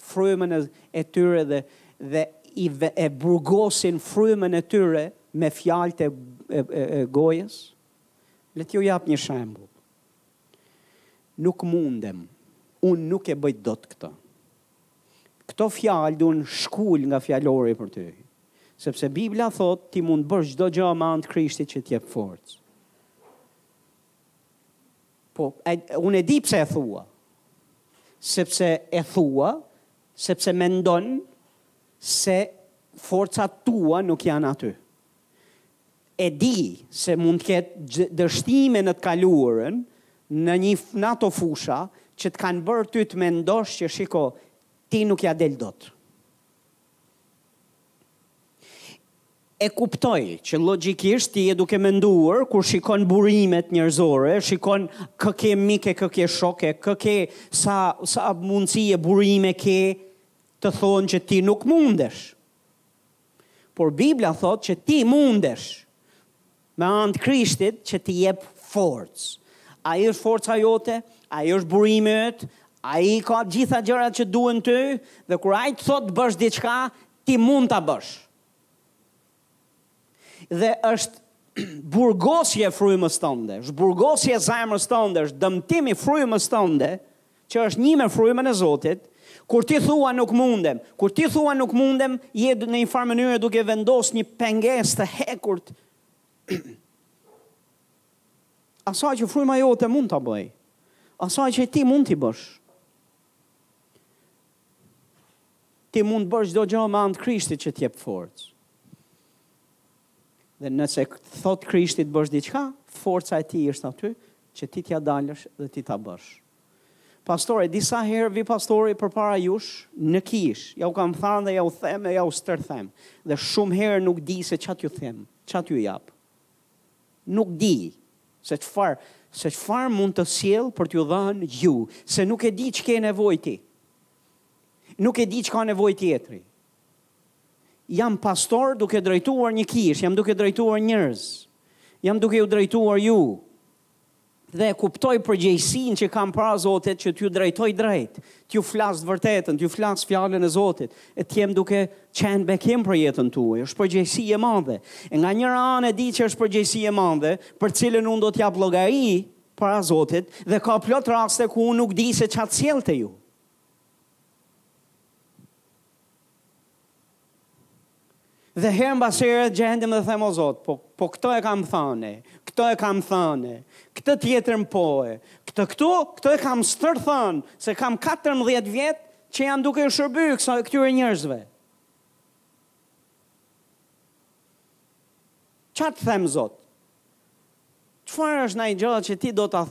frymën e tyre dhe dhe i e burgosin frymën e tyre me fjalët e, e, e gojës. Le t'ju jap një shembull. Nuk mundem, unë nuk e bëj dot këtë. Këto fjalë duhen shkul nga fjalori për ty. Sepse Bibla thotë ti mund të bësh çdo gjë me anë të Krishtit që të jep forcë. Po, e, unë e di pse e thua. Sepse e thua, sepse mendon se forcat tua nuk janë aty. E di se mund të ketë dështime në të kaluarën në një në ato fusha që të kanë bërë ty të mendosh që shiko ti nuk ja del dot. E kuptoj që logjikisht ti je duke menduar kur shikon burimet njerëzore, shikon kë ke mike, kë ke shoke, kë ke sa sa mundësi e burime ke të thonë që ti nuk mundesh. Por Bibla thotë që ti mundesh me anë të Krishtit që të jep forcë. Ai është forca jote, ai është burimi yt, ai ka të gjitha gjërat që duhen ty dhe kur ai të thotë bësh diçka, ti mund ta bësh. Dhe është burgosje e frymës tënde, është burgosje e zemrës tënde, është dëmtim i frymës tënde, Që është një me frymën e Zotit, kur ti thua nuk mundem, kur ti thua nuk mundem, je në një farë mënyre duke vendosur një pengesë të hekurt asaj që fryma jote mund ta bëjë, asaj që ti mund t'i bësh. Ti mund të bësh çdo gjë me anë të Krishtit që të jep forcë. Dhe nëse thotë Krishti të bësh diçka, forca e tij është aty që ti t'ia dalësh dhe ti ta bësh. Pastore, disa herë vi pastori përpara jush në kishë. Ja u kam thënë dhe ja u them dhe ja u stërthem. Dhe shumë herë nuk di se ça t'ju them, ça t'ju jap. Nuk di se çfarë, se çfarë mund të sjell për t'ju dhënë ju, se nuk e di ç'ke nevojë ti. Nuk e di ç'ka nevojë tjetri. Jam pastor duke drejtuar një kishë, jam duke drejtuar njerëz. Jam duke ju drejtuar ju. Dhe e kuptoj përgjegjësinë që kam para Zotit që t'ju drejtoj drejt, t'ju flas të vërtetën, t'ju flas fjalën e Zotit, e të jem duke qenë bekim për jetën tuaj. Është përgjegjësi e madhe. E nga njëra anë e di që është përgjegjësi e madhe, për cilën unë do të jap llogari para Zotit dhe ka plot raste ku unë nuk di se ça të sjell te ju. Dhe herë mbas here gjendem dhe them o Zot, po po këto e kam thënë, këto e kam thënë, këtë tjetrën po e, këtë këtu, këto e kam stërthënë, se kam 14 vjet që jam duke u shërbyer këtyre njerëzve. Ça të them, Zot? Çfarë është ajo gjë që ti do të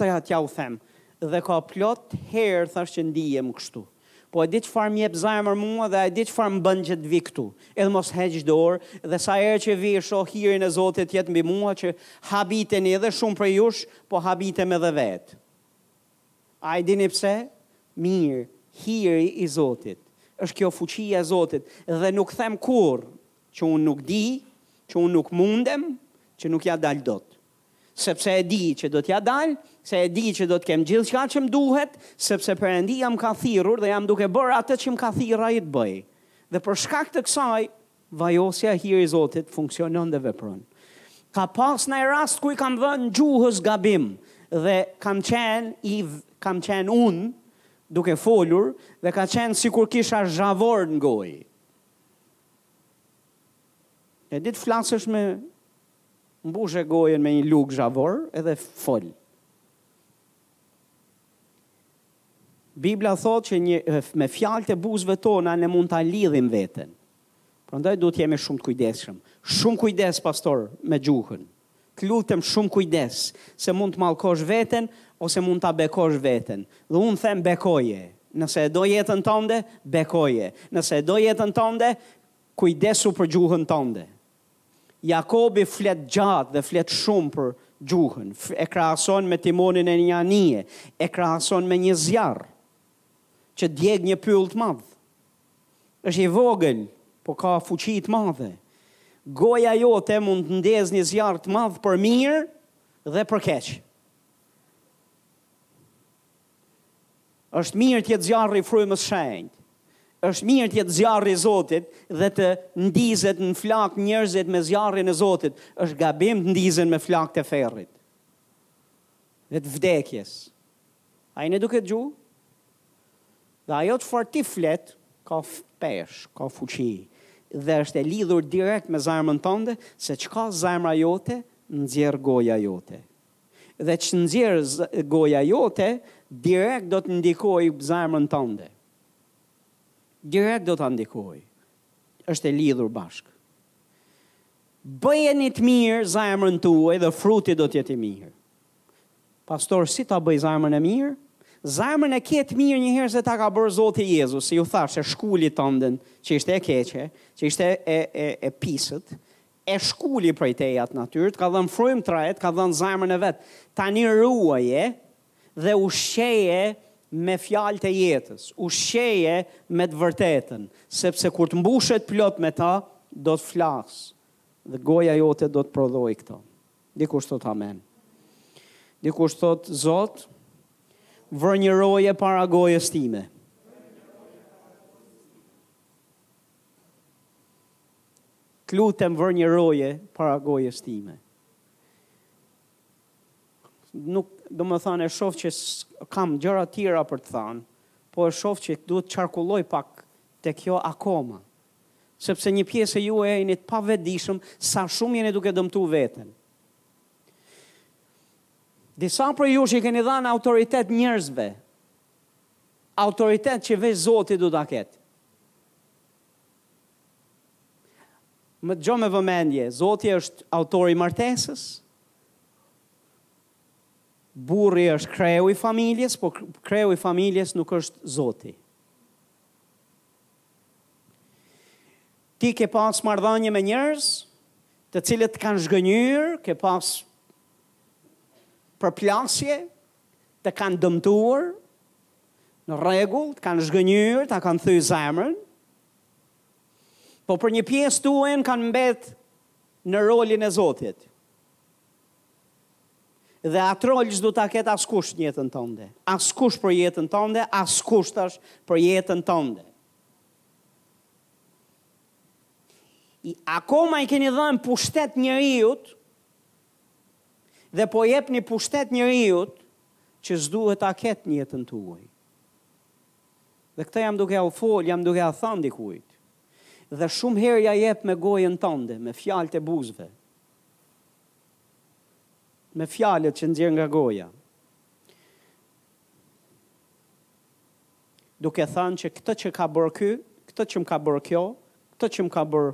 t'jua them dhe ka plot herë thash që ndihem kështu. Po e di çfarë m'jep zemër mua dhe a e di çfarë m'bën që t'vi këtu. Edhe mos heq dorë dhe sa herë që vi e shoh hirin e Zotit të jetë mbi mua që habiteni edhe shumë prej jush po habitem edhe vetë. A e dini pse? Mirë, hiri i Zotit. Është kjo fuqia e Zotit. Dhe nuk them kurrë që unë nuk di, që unë nuk mundem, që nuk ia dal dot. Sepse e di që do t'ia dal, se e di që do të kem gjithçka që më duhet, sepse Perëndia më ka thirrur dhe jam duke bërë atë që më ka thirrë Ai të bëj. Dhe për shkak të kësaj, Vajosja e hiri i Zotit funksionon dhe vepron. Ka pas naj rast ku i kam dhënë gjuhës gabim dhe kam qenë i kam qenë unë duke folur dhe ka qenë sikur kisha zhavor n'gojë. E di të flasësh me mbush gojën me një lugë zhavor edhe fol. Bibla thotë që një, me fjalët e buzëve tona ne mund ta lidhim veten. Prandaj duhet të jemi shumë të kujdesshëm. Shumë kujdes pastor me gjuhën. Të lutem shumë kujdes, se mund të mallkosh veten ose mund ta bekosh veten. Dhe unë them bekoje. Nëse e do jetën tënde, bekoje. Nëse e do jetën tënde, kujdesu për gjuhën tënde. Jakobi flet gjatë dhe flet shumë për gjuhën, e krahason me timonin e një anije, e krahason me një zjarr që djeg një pyll të madh. Është i vogël, po ka fuqi të madhe. Goja jote mund të ndezë një zjarr të madh për mirë dhe për keq. Është mirë të jetë zjarri i Frymës Shenjtë. Është mirë të jetë zjarri i Zotit dhe të ndizet në flakë njerëzit me zjarrin e Zotit. Është gabim të ndizen me flakët e ferrit dhe të vdekjes. A jeni duke dëgju? Dhe ajo çfarë ti flet, ka peshë, ka fuqi, dhe është e lidhur direkt me zemrën tënde, se çka zemra jote, nxjerr goja jote. dhe ç'nxjerr goja jote direkt do të ndikojë zemrën tënde. Direkt do ta ndikojë. Është e lidhur bashkë. Bëjeni të mirë zemrën tuaj dhe fruti do të jetë i mirë. Pastor, si ta bëj zemrën e mirë? Zemrën e ke të mirë një herë se ta ka bërë Zoti Jezus, si ju thashë, shkuli tënden që ishte e keqe, që ishte e e e pisët, E shkuli prej teje atë natyrë, të ka dhënë frymë të re, të ka dhënë zemrën e vet. Tani ruaje dhe ushqeje me fjalët e jetës, ushqeje me të vërtetën, sepse kur të mbushet plot me ta, do të flasë dhe goja jote do të prodhojë këto. Dikush thotë amen. Dikush thotë, Zot, vër një roje para gojës time. Të lutem vër një roje para gojës time. Nuk, domethanë, e shof që kam gjëra tjera për të thanë, po e shof që duhet të qarkulloj pak te kjo akoma. Sepse një pjesë e juve jeni t'pavetëdijshëm sa shumë jeni duke dëmtu veten. Disa prej jush i keni dhanë autoritet njerëzve, autoritet që veç Zoti duhet ta ketë, Më dëgjo me vëmendje, Zoti është autori i martesës, burri është kreu i familjes, por kreu i familjes nuk është Zoti. Ti ke pas marrëdhënie me njerëz, të cilët t'kanë zhgënjyer, ke pas përplasje, Të kanë dëmtuar? Në rregull, të kanë zhgënjyer, ta kanë thyr zemrën. Po për një pjesë tuajën kanë mbet në rolin e Zotit. Dhe atë rol s'duhet ta ketë askush në jetën tënde. Askush për jetën tënde, askush tash për jetën tënde. Akoma i keni dhënë pushtet njeriut dhe po jepni pushtet njeriut që s'duhet ta ketë në jetën tuaj. Dhe këtë jam duke ju fol, jam duke a thënë dikujt. Dhe shumë herë ja jep me gojën tënde, me fjalët e buzëve. Me fjalët që nxjerr nga goja. Duke thënë që këtë që ka bërë ky, këtë që më ka bërë kjo, këto që më ka bërë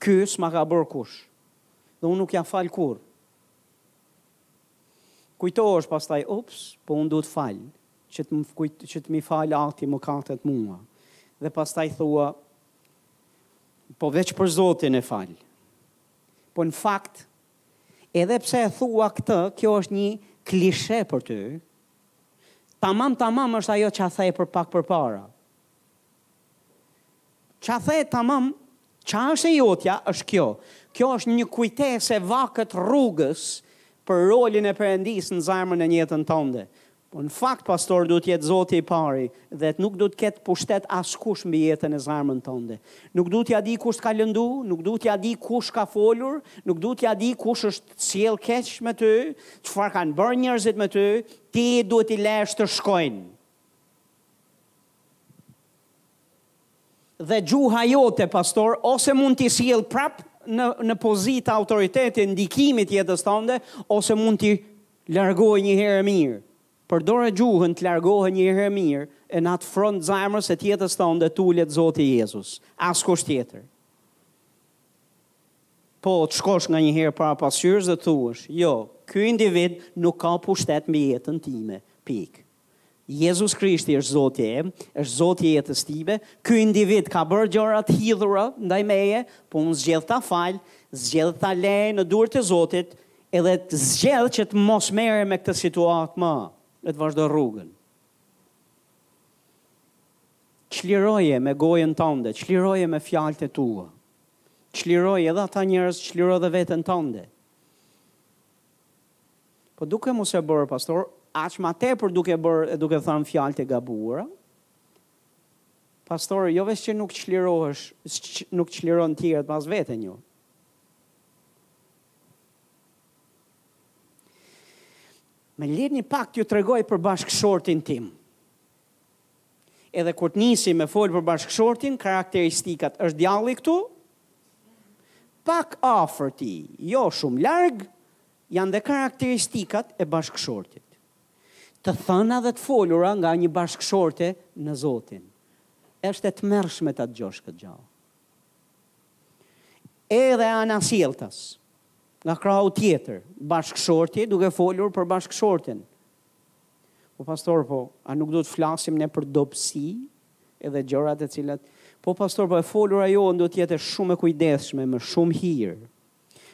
ky, s'ma ka bërë kush. dhe unë nuk ja fal kurrë. Kujtohesh pastaj, ups, po unë duhet fal, që të më që të m'i fal Ati mëkatet mua. Dhe pastaj thua, po veç për Zotin e fal. Po në fakt, edhe pse e thua këtë, kjo është një klishe për ty, tamam tamam është ajo që e the pak përpara. Ca the tamam Ca është e jotja është kjo Kjo është një kujtesë e vakët rrugës Për rolin e Perëndisë në zemrën e në jetën tënde Po në fakt pastaj duhet të jetë Zoti i pari dhe nuk duhet të ketë pushtet askush mbi jetën e zemrën tënde Nuk duhet t'ia di kush të ka lëndu Nuk duhet t'ia di kush ka folur Nuk duhet t'ia di kush është sjellë keq me ty Çfarë kanë bërë njerëzit me ty Ti duhet t'i lesh të shkojnë Dhe gjuha jote pastaj ose mund t'i sjellë prap në në pozitë autoriteti, ndikimi të jetës tënde ose mund t'i largojë një herë e mirë. Përdore gjuhën të largohen një herë e mirë e në atë fron të zemrës e të jetës tënde të ulet Zoti Jezus. Askush tjetër. Po të shkosh nganjëherë para pasqyrës dhe të thuash, jo, ky individ nuk ka pushtet mbi jetën time. Pikë. Jezus Krishti është Zot i, është Zoti i jetës time, ky individ ka bërë gjëra të hidhura ndaj meje, po unë zgjedh ta fal, zgjedh ta lej në duart e Zotit, edhe zgjedh që të mos merrem me këtë situatë më, e të vazhdoj rrugën. Çliroje me gojën tënde, çliroje me fjalët e tua. Çliroje edhe ata njerëz, çliro edhe veten tënde. Po duke mos e bërë pastaj, aq ma tepër duke bërë e duke thënë fjalët e gabuara, pastaj, jo veç që nuk çlirohesh, nuk çliron tjerët as veten jo. Më lini pak t'ju tregoj për bashkëshortin tim. Edhe kur të nisi me folë për bashkëshortin, karakteristikat është djalli këtu, Pak afër tij, jo shumë larg, janë dhe karakteristikat e bashkëshortit. Të thëna dhe të folura nga një bashkëshorte në Zotin. Është e tmerrshme ta dëgjosh këtë gjë. Edhe anasjelltas, nga krahu tjetër, bashkëshorti duke folur për bashkëshorten. Po pastor, po, a nuk duhet të flasim ne për dobësi Edhe gjërat të cilat Po pastor, po e folura jonë duhet të jetë shumë e kujdesshme, me shumë hir.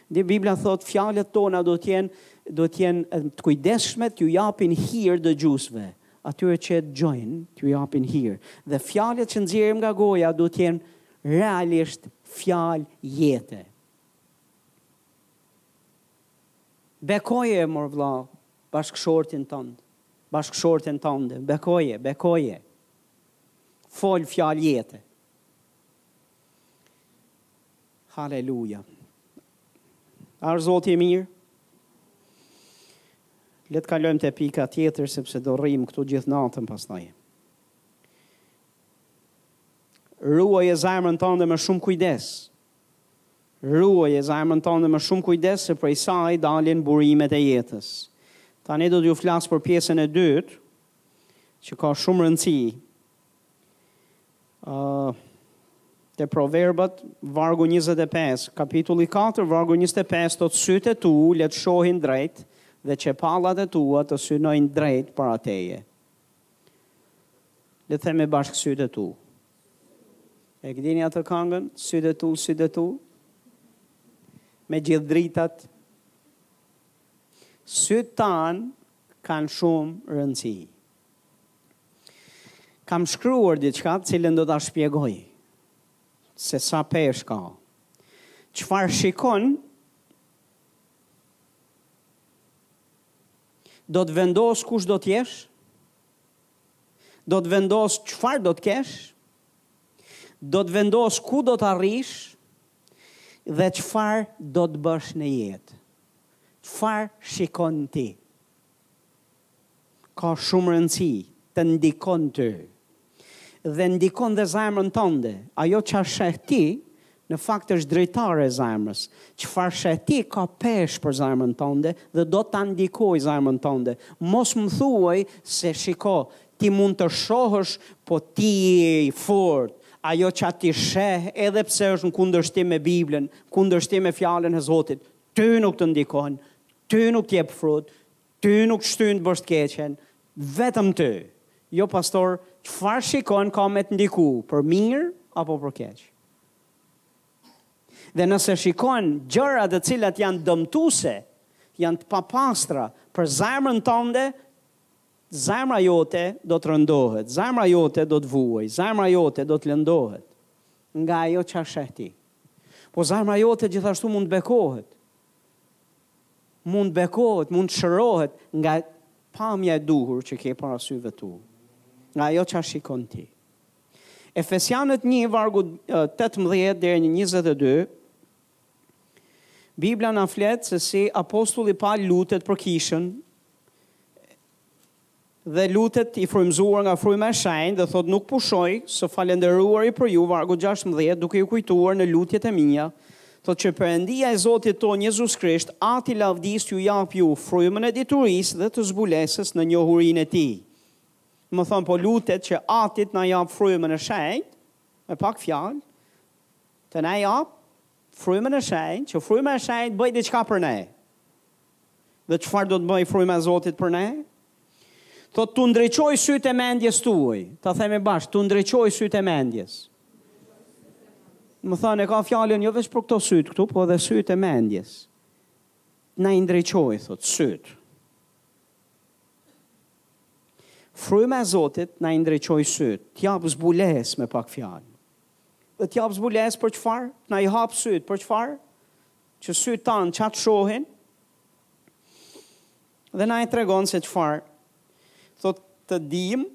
Dhe Bibla thotë fjalët tona duhet të jenë duhet të jenë të kujdesshme, t'ju japin hir dëgjuesve, atyre që e dëgjojnë, t'ju japin hir. Dhe fjalët që nxjerrim nga goja duhet të jenë realisht fjalë jete. Bekoje mor vlla bashkëshorten tënde, bashkëshorten tënde, bekoje, bekoje. Fol fjalë jete. Haleluja. A është Zoti i mirë? Le të kalojmë te pika tjetër sepse do rrim këtu gjithë natën pastaj. Ruaje zemrën tënde me shumë kujdes. Ruaje zemrën tënde me shumë kujdes se prej saj dalin burimet e jetës. Tani do t'ju flas për pjesën e dytë, që ka shumë rëndësi. Ë te Proverbët, vargu 25, kapitulli 4, vargu 25 thotë sytë e tu le të shohin drejt dhe qepallat e tua të synojnë drejt para teje. Le të themi bashkë sytë e tu. E dini atë këngën, sytë e tu, sytë e tu, me gjithë dritat, sytë tanë kanë shumë rëndësi. Kam shkruar diçka të cilën do ta shpjegoj se sa peshë ka. Çfarë shikon do të vendosë kush do të jesh? Do të vendosë çfarë do të kesh, do të vendosë ku do të arrish dhe çfarë do të bësh në jetë. Çfarë shikon ti? Ka shumë rëndësi të ndikon ty dhe ndikon dhe zemrën tënde. Ajo ça sheh ti Në fakt është dritare e zemrës. Çfarë sheh ti ka peshë për zemrën tënde dhe do ta ndikojë zemrën tënde. Mos më thuaj se shiko, ti mund të shohësh, po ti je i fortë. Ajo ça ti sheh, edhe pse është në kundërshtim me Biblën, kundërshtim me Fjalën e Zotit, ty nuk të ndikon, ty nuk të jep frut, Ty nuk të shtyn të bësh të keqen, vetëm ty, jo pastor, çfarë shikon ka me të ndiku për mirë apo për keq. Dhe nëse shikon gjëra të cilat janë dëmtuese, janë të papastra për zemrën tënde, zemra jote do të rëndohet, zemra jote do të vuajë, zemra jote do të lëndohet nga ajo çfarë sheh ti. Po zemra jote gjithashtu mund të bekohet mund bekohet, mund shërohet nga pamja e duhur që ke para syve tu, nga ajo që shikon ti. Efesianët 1, vargu 18 deri në 22, Biblia na flet se si apostulli Pal lutet për kishën, Dhe lutet i frymëzuar nga fryma e shenjtë dhe thotë nuk pushoj së falenderuari për ju vargu gjashtëmbëdhjetë duke ju kujtuar në lutjet e mia thotë që Perëndia e Zotit tonë Jezus Krisht Ati i lavdisë t'ju japë ju frymën e diturisë dhe të zbulesës në njohurinë e tij domethënë po lutet që Ati t'na japë frymën e shenjtë me pak fjalë të na japë Frymën e Shenjtë, që Fryma e Shenjtë t'bëjë diçka për ne. Dhe çfarë do të bëjë Fryma e Zotit për ne? Thotë t'ju ndriçojë sytë e mendjes tuaj. Ta themi bashkë, t'ju ndriçojë sytë e mendjes. Domethënë, e ka fjalën jo veç për këto sytë këtu, po edhe sytë e mendjes. Na i ndriçojë, thotë, sytë. Fryma e Zotit na i ndriçojë sytë, t'japë zbulesë me pak fjalë. Dhe t'japë zbulesë për çfarë? T'na i hapë sytë për çfarë? Që sytë tanë ça të shohin? Dhe na i tregon se çfarë? Thotë të dimë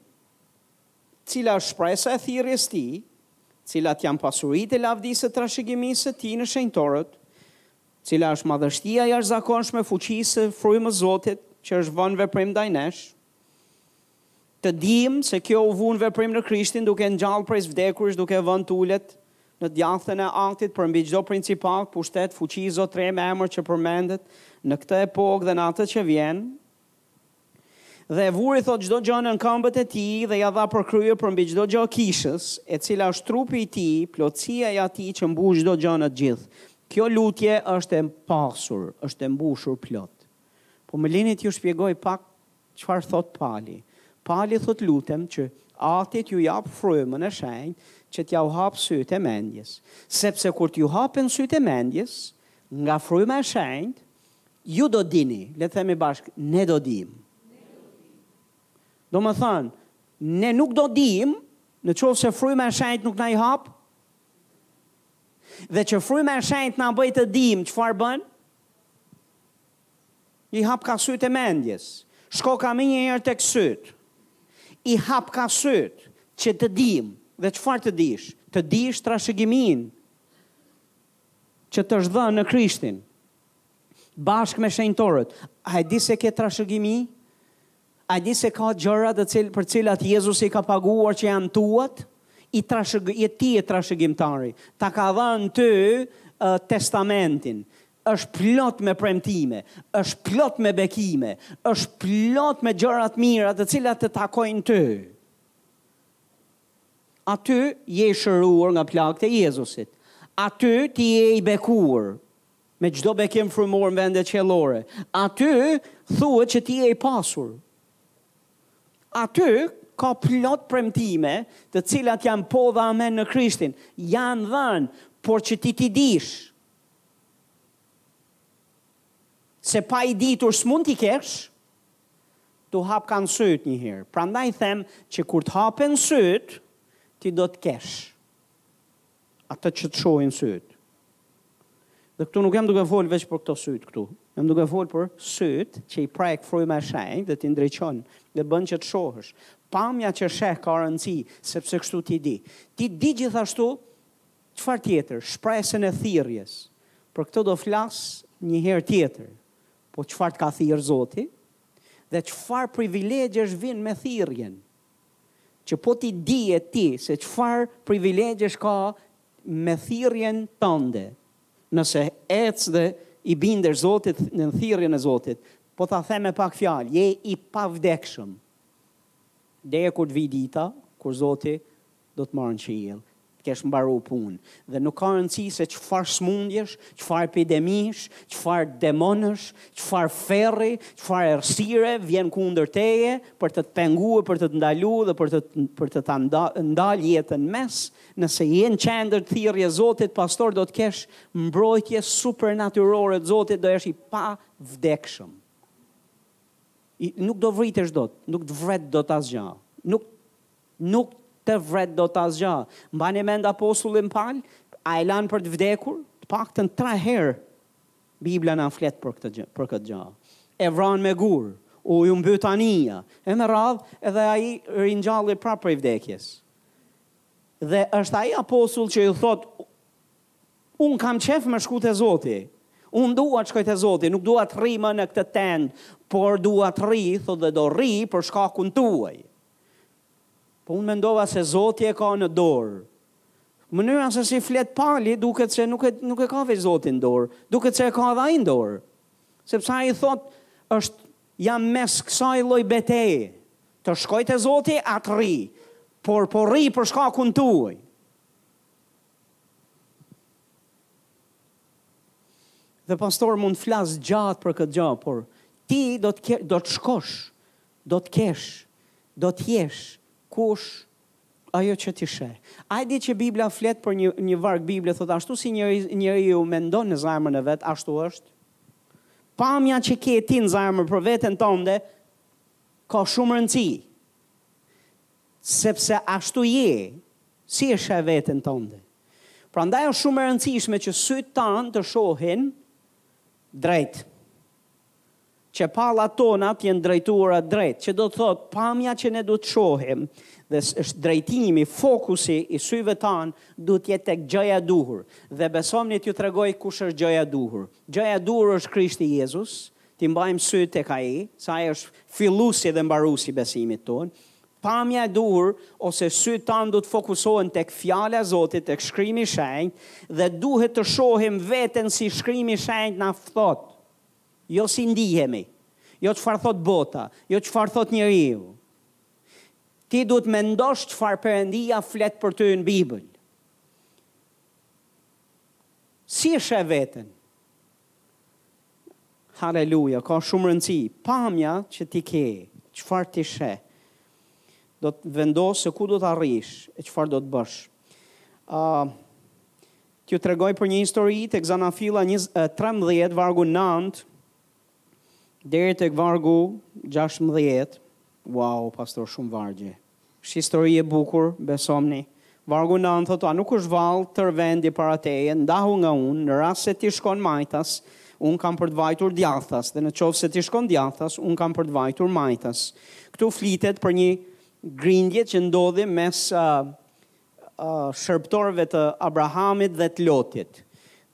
cila është shpresa e thirrjes së tij, cilat janë pasuritë e lavdisë së trashëgimisë së tij në shenjtorët, cila është madhështia e jashtëzakonshme e fuqisë së frymës Zotit që është vënë veprim ndaj nesh. Të dimë se kjo u vu në veprim në Krishtin duke ngjallë prej së vdekurish duke vënë t'ulet në djathtën e Atit përmbi çdo principatë, pushtet, fuqi, zotërim, emër që përmendet në këtë epokë dhe në atë që vjen, dhe e vuri thotë çdo gjë nën këmbët e Tij dhe ia dha për krye përmbi çdo gjë Kishës, e cila është trupi i Tij, plotësia e Atij që mbush çdo gjë në të gjithë. Kjo lutje është e pasur, është e mbushur plot. Po më lini t'ju shpjegoj pak Çfarë thotë Pali? Pali thotë lutem që Ati t'ju japë frymën e shenjtë që t'jua hapë sytë e mendjes. Sepse kur t'ju hapen sytë e mendjes, nga fryma e shenjtë, ju do dini, le të themi bashkë, ne do dimë. Domethënë, ne nuk do dimë në qoftë se fryma e shenjtë nuk na i hap. Dhe që fryma e shenjtë t'na bëjë të dimë çfarë bën? I hapka sytë e mendjes. Shkoka menjëherë tek sytë. I hapka sytë, që të dimë. Dhe çfarë të dish? Të dish trashëgiminë që t'është dhënë në Krishtin, bashkë me shenjtorët. A e di se ke trashëgimi? A e di se ka gjëra të cil, për cilat Jezusi ka paguar që janë tuat? I trashëg, je ti trashëgimtari. Ta ka dhënë ty uh, testamentin. Është plot me premtime, është plot me bekime, është plot me gjëra të mira të cilat të takojnë ty. Aty je i shëruar nga plagët e Jezusit. Aty ti je i bekuar me çdo bekim frymor në vendet qiellore. Aty thuhet që ti je i pasur. Aty ka plot premtime, të cilat janë po dhe amen në Krishtin. Janë dhënë, por që ti t'i dish Se pa i ditur s'mund t'i kesh, t'u hapkan sytë një herë. Prandaj them që kur t'hapen sytë, ti do të kesh atë që të shohin sytë. Dhe këtu nuk jam duke folë veç për këto sytë këtu. Jam duke folë për sytë që i prek Fryma e Shenjtë dhe t'i ndriçon dhe bën që të shohësh. Pamja që sheh ka rëndësi, sepse kështu ti di. Ti di gjithashtu Çfarë tjetër? Shpresën e thirrjes. Për këtë do flas një herë tjetër. Po çfarë të ka thirrë Zoti? Dhe çfarë privilegjesh vijnë me thirrjen? Që po t'i dije ti se çfarë privilegjesh ka me thirrjen tënde. Nëse ec dhe i bindesh Zotit në thirrjen e Zotit, po ta them me pak fjalë, je i pavdekshëm. Deri kur të vijë dita kur Zoti do të marrë n'qiell, të kesh mbaru punë, dhe nuk ka rëndësi se çfarë smundjesh, çfarë epidemish, çfarë demonësh, çfarë ferri, çfarë errësire vjen kundër teje për të të penguar, për të të ndaluar dhe për të për të ta ndal jetën n'mes, nëse je në qendër të thirrjes së Zotit, pastaj do të kesh mbrojtje supernatyrore të Zotit, do jesh i pavdekshëm. I, nuk do vritesh dot, nuk të vret dot asgjë. Nuk Nuk të vret dot asgjë. Mbani mend apostullin Pal, a e lanë për të vdekur? Të paktën tre herë Bibla na flet për këtë gjë, për këtë gjë. E vranë me gurë, iu mbyt anija, e me radhë edhe ai u ringjall prapë prej vdekjes. Dhe është ai apostull që ju thotë unë kam qejf me shku te Zoti. Unë dua të shkoj te Zoti, nuk dua të rri më në këtë tendë, por dua të rri, thotë dhe do rri për shkakun tuaj. Po unë mendova se Zoti e ka në dorë. Mënyra se si flet Pali duket se nuk e nuk e ka vetë Zoti në dorë, duket se e ka edhe ai në dorë. Sepse ai thot është jam mes kësaj lloj beteje. Të shkoj te Zoti a të rri, por po rri për shkakun tuaj. Dhe pastor mund të flas gjatë për këtë gjë, por ti do të do të shkosh Do të kesh, do të jesh, kush, ajo që ti sheh. A e di që Bibla flet për një, një varg Bible thotë ashtu si njëri, njeriu mendon në zemrën e vet, ashtu është? Pamja që ke ti në zemër për veten tënde ka shumë rëndësi. Sepse ashtu je, si e sheh veten tënde. Prandaj është shumë e rëndësishme që sytë tanë të shohin drejt. Qepallat tona të jenë drejtuara drejt, që do të thotë pamja që ne duhet të shohim dhe drejtimi, fokusi i syve tanë duhet të jetë tek gjëja e duhur. Dhe besomni t'ju tregoj kush është gjëja e duhur. Gjëja e duhur është Krishti Jezus, t'i mbajmë sytë tek Ai, se Ai është fillusi dhe mbaruesi i besimit tonë. Pamja e duhur ose sytë tanë duhet të fokusohen tek Fjala e Zotit, tek Shkrimi i Shenjtë dhe duhet të shohim veten si Shkrimi i Shenjtë na thotë. Jo si ndihemi, jo çfarë thotë bota, jo çfarë thotë njeriu. Ti duhet mendosh çfarë Perëndia flet për ty në Bibël. Si e sheh veten? Haleluja, ka shumë rëndësi. Pamja që ti ke, çfarë ti sheh, do të vendosë se ku do të arrish e çfarë do të bësh. Uh, T'ju tregoj për një histori tek zanafilla njëz, trembëdhjetë vargu nëntë deri tek vargu gjashtëmbëdhjetë uau pastor shumë vargje është histori e bukur besomni vargu nëntë thotë a nuk është vallë tërë vendi para teje ndahu nga unë në rast se ti shkon majtas unë kam për të vajtur djathtas dhe në qoftë se ti shkon djathtas unë kam për të vajtur majtas këtu flitet për një grindje që ndodhi mes uh, shërbëtorëve të Abrahamit dhe të Lotit.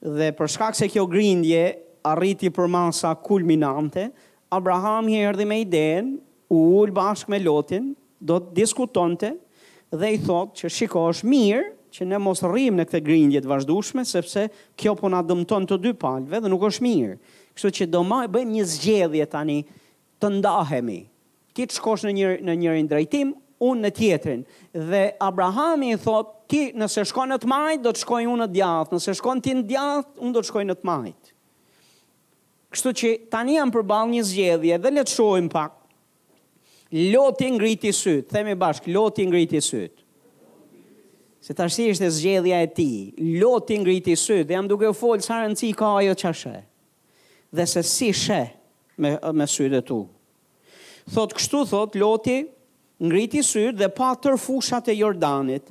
Dhe për shkak se kjo grindje arriti përmasa kulminante, Abrahami erdhi me idenë, u ul bashkë me Lotin, do të diskutonte dhe i thotë që shiko është mirë që ne mos rrimë në këtë grindje të vazhdueshme sepse kjo po na dëmton të dy palëve dhe nuk është mirë. Kështu që do bëjmë një zgjedhje tani të ndahemi, ti të shkosh në një në njërin drejtim, unë në tjetrin. Dhe Abrahami i thotë, ti nëse shkon në të majtë, do të shkoj unë në djathtë, nëse shkon ti në djathtë, unë do të shkoj në të majtë. Kështu që tani jam përballë një zgjedhje dhe le të shohim pak. Loti ngriti sytë, themi bashkë, Loti ngriti sytë. Se ashtu ishte zgjedhja e tij. Loti ngriti sytë dhe jam duke ju fol sa rëndësi ka ajo ça sheh. dhe se si sheh me me sytë e tu. Thotë kështu thotë Loti ngriti sytë dhe pa tërë fushat e Jordanit,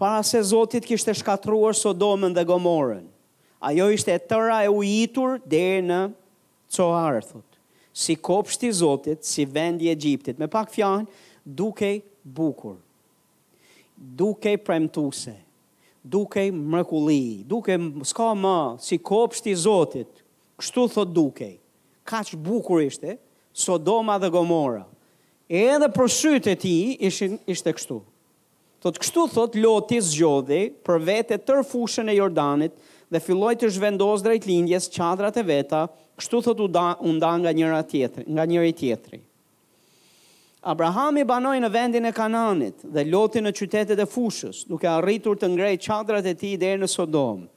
para se Zoti të kishte shkatërruar Sodomën dhe Gomorën. Ajo ishte e tëra e ujitur deri në Coar, thotë, si kopshti i Zotit, si vendi i Egjiptit. Me pak fjalë, dukej bukur. Dukej premtuese. Dukej mrekulli. Dukej s'ka ma si kopshti i Zotit. Kështu thotë dukej. Kaq bukur ishte Sodoma dhe Gomora. Edhe për sytë e tij ishin ishte kështu. Thotë kështu thotë Loti zgjodhi për vete tërë fushën e Jordanit dhe filloi të zhvendosë drejt lindjes çadrat e veta, kështu thotë u nda nga njëra tjetri, nga njëri tjetri. Abrahami banoi në vendin e Kanaanit dhe Loti në qytetet e fushës, duke arritur të ngrejë çadrat e tij deri në Sodomë.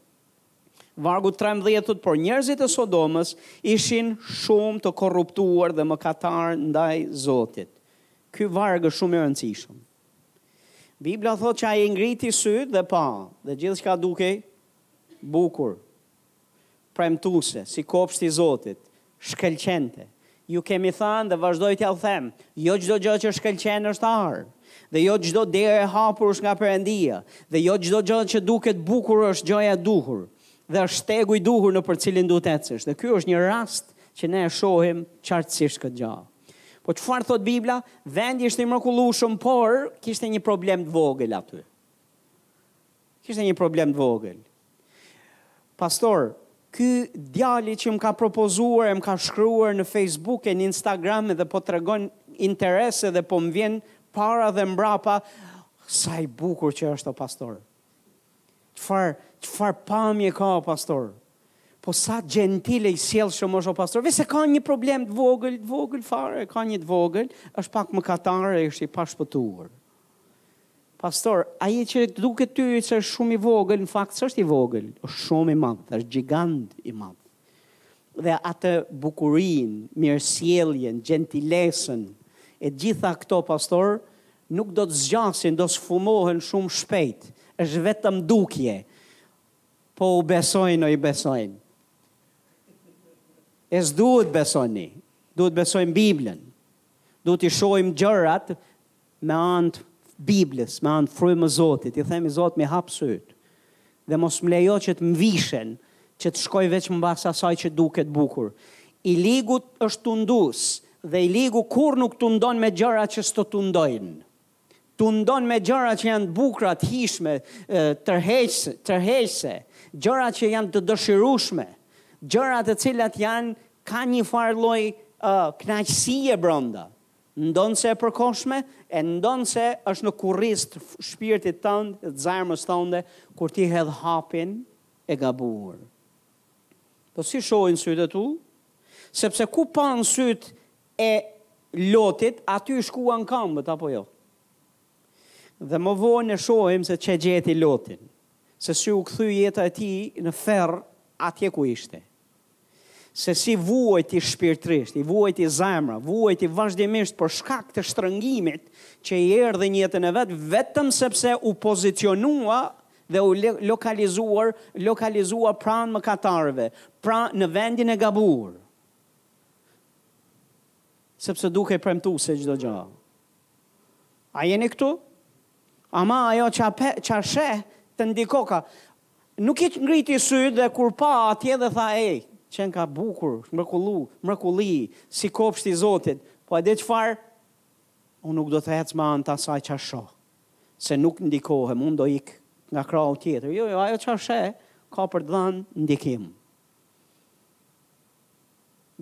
Vargu trembëdhjetë thotë, Por njerëzit e Sodomës ishin shumë të korruptuar dhe mëkatarë ndaj Zotit. Ky varg është shumë i rëndësishëm. Bibla thotë që ai ngriti sytë dhe pa, dhe gjithçka dukej bukur. premtuese, si kopsht i Zotit, shkëlqente. Ju kemi thënë dhe vazhdoj t'jau them, jo çdo gjë që shkëlqen është ar, dhe jo çdo derë e hapur është nga Perëndia, dhe jo çdo gjë që duket bukur është gjëja e duhur, dhe është shtegu i duhur nëpër të cilin duhet të ecësh. Dhe ky është një rast që ne e shohim qartësisht këtë gjë. Po çfarë thotë Bibla? Vendi ishte i mrekullueshëm, por kishte një problem të vogël aty. Kishte një problem të vogël. Pastor, ky djali që më ka propozuar e më ka shkruar në Facebook e në Instagram edhe po tregon interes edhe po më vjen para dhe mbrapa, sa i bukur që është o pastor. Çfarë, çfarë pamje ka o pastor. Po sa gjentil e i sjellshëm është o pastor. Veç se ka një problem të vogël, të vogël fare, ka një të vogël, është pak mëkatar, është i pashpëtuar. Pastor, ai që të duket ty se është shumë i vogël, në fakt s'është i vogël, është shumë i madh, është gjigand i madh. Dhe atë bukurinë, mirësjelljen, gjentilesën, e gjitha këto pastor nuk do të zgjasin, do sfumohen shumë shpejt. Është vetëm dukje. Po u besojmë, po i besojmë. E s'duhet besojmë. Duhet besojmë Biblën. Duhet i shohim gjërat me anë të Biblës, me anë të Frymës Zotit, i themi Zot mi hap sytë dhe mos më lejo që të mvishen, që të shkoj veç mbas asaj që duket bukur. I ligu është tundues dhe i ligu kurrë nuk tundon me gjëra që s'të tundojnë. Tundon me gjëra që janë të bukura, të hijshme, tërheqëse, tërheqëse, gjëra që janë të dëshirueshme, gjëra të cilat janë ka një farë lloj uh, kënaqësie brenda. Ndonëse e përkohshme, e ndonëse është në kurriz të shpirtit tënd e të zemrës tënde, kur ti hedh hapin e gabuar. Po si shohin sytë e tu? Sepse ku panë sytë e Lotit, aty i shkuan këmbët, apo jo? Dhe më vonë e shohim se ç'e gjeti Lotin, se si u kthy jeta e tij në ferr atje ku ishte. se si vuajti shpirtërisht, i vuajti zemra, vuajti vazhdimisht për shkak të shtrëngimit që i erdhi në jetën e vet, vetëm sepse u pozicionua dhe u lokalizuar, lokalizua pranë mëkatarëve, pra në vendin e gabuar. Sepse dukej premtuese çdo gjë. A jeni këtu? Ama ajo ç'a ç'a sheh të ndikoka. Nuk i ngriti sytë dhe kur pa atje dhe tha ej, qenka bukur, mrekullu, mrekulli, si kopshti i Zotit, po e di çfarë? Unë nuk do të ec me anë të asaj ç'a shoh, se nuk ndikohem, unë do ik nga krahu tjetër. Jo, jo, ajo ç'a sheh, ka për të dhënë ndikim.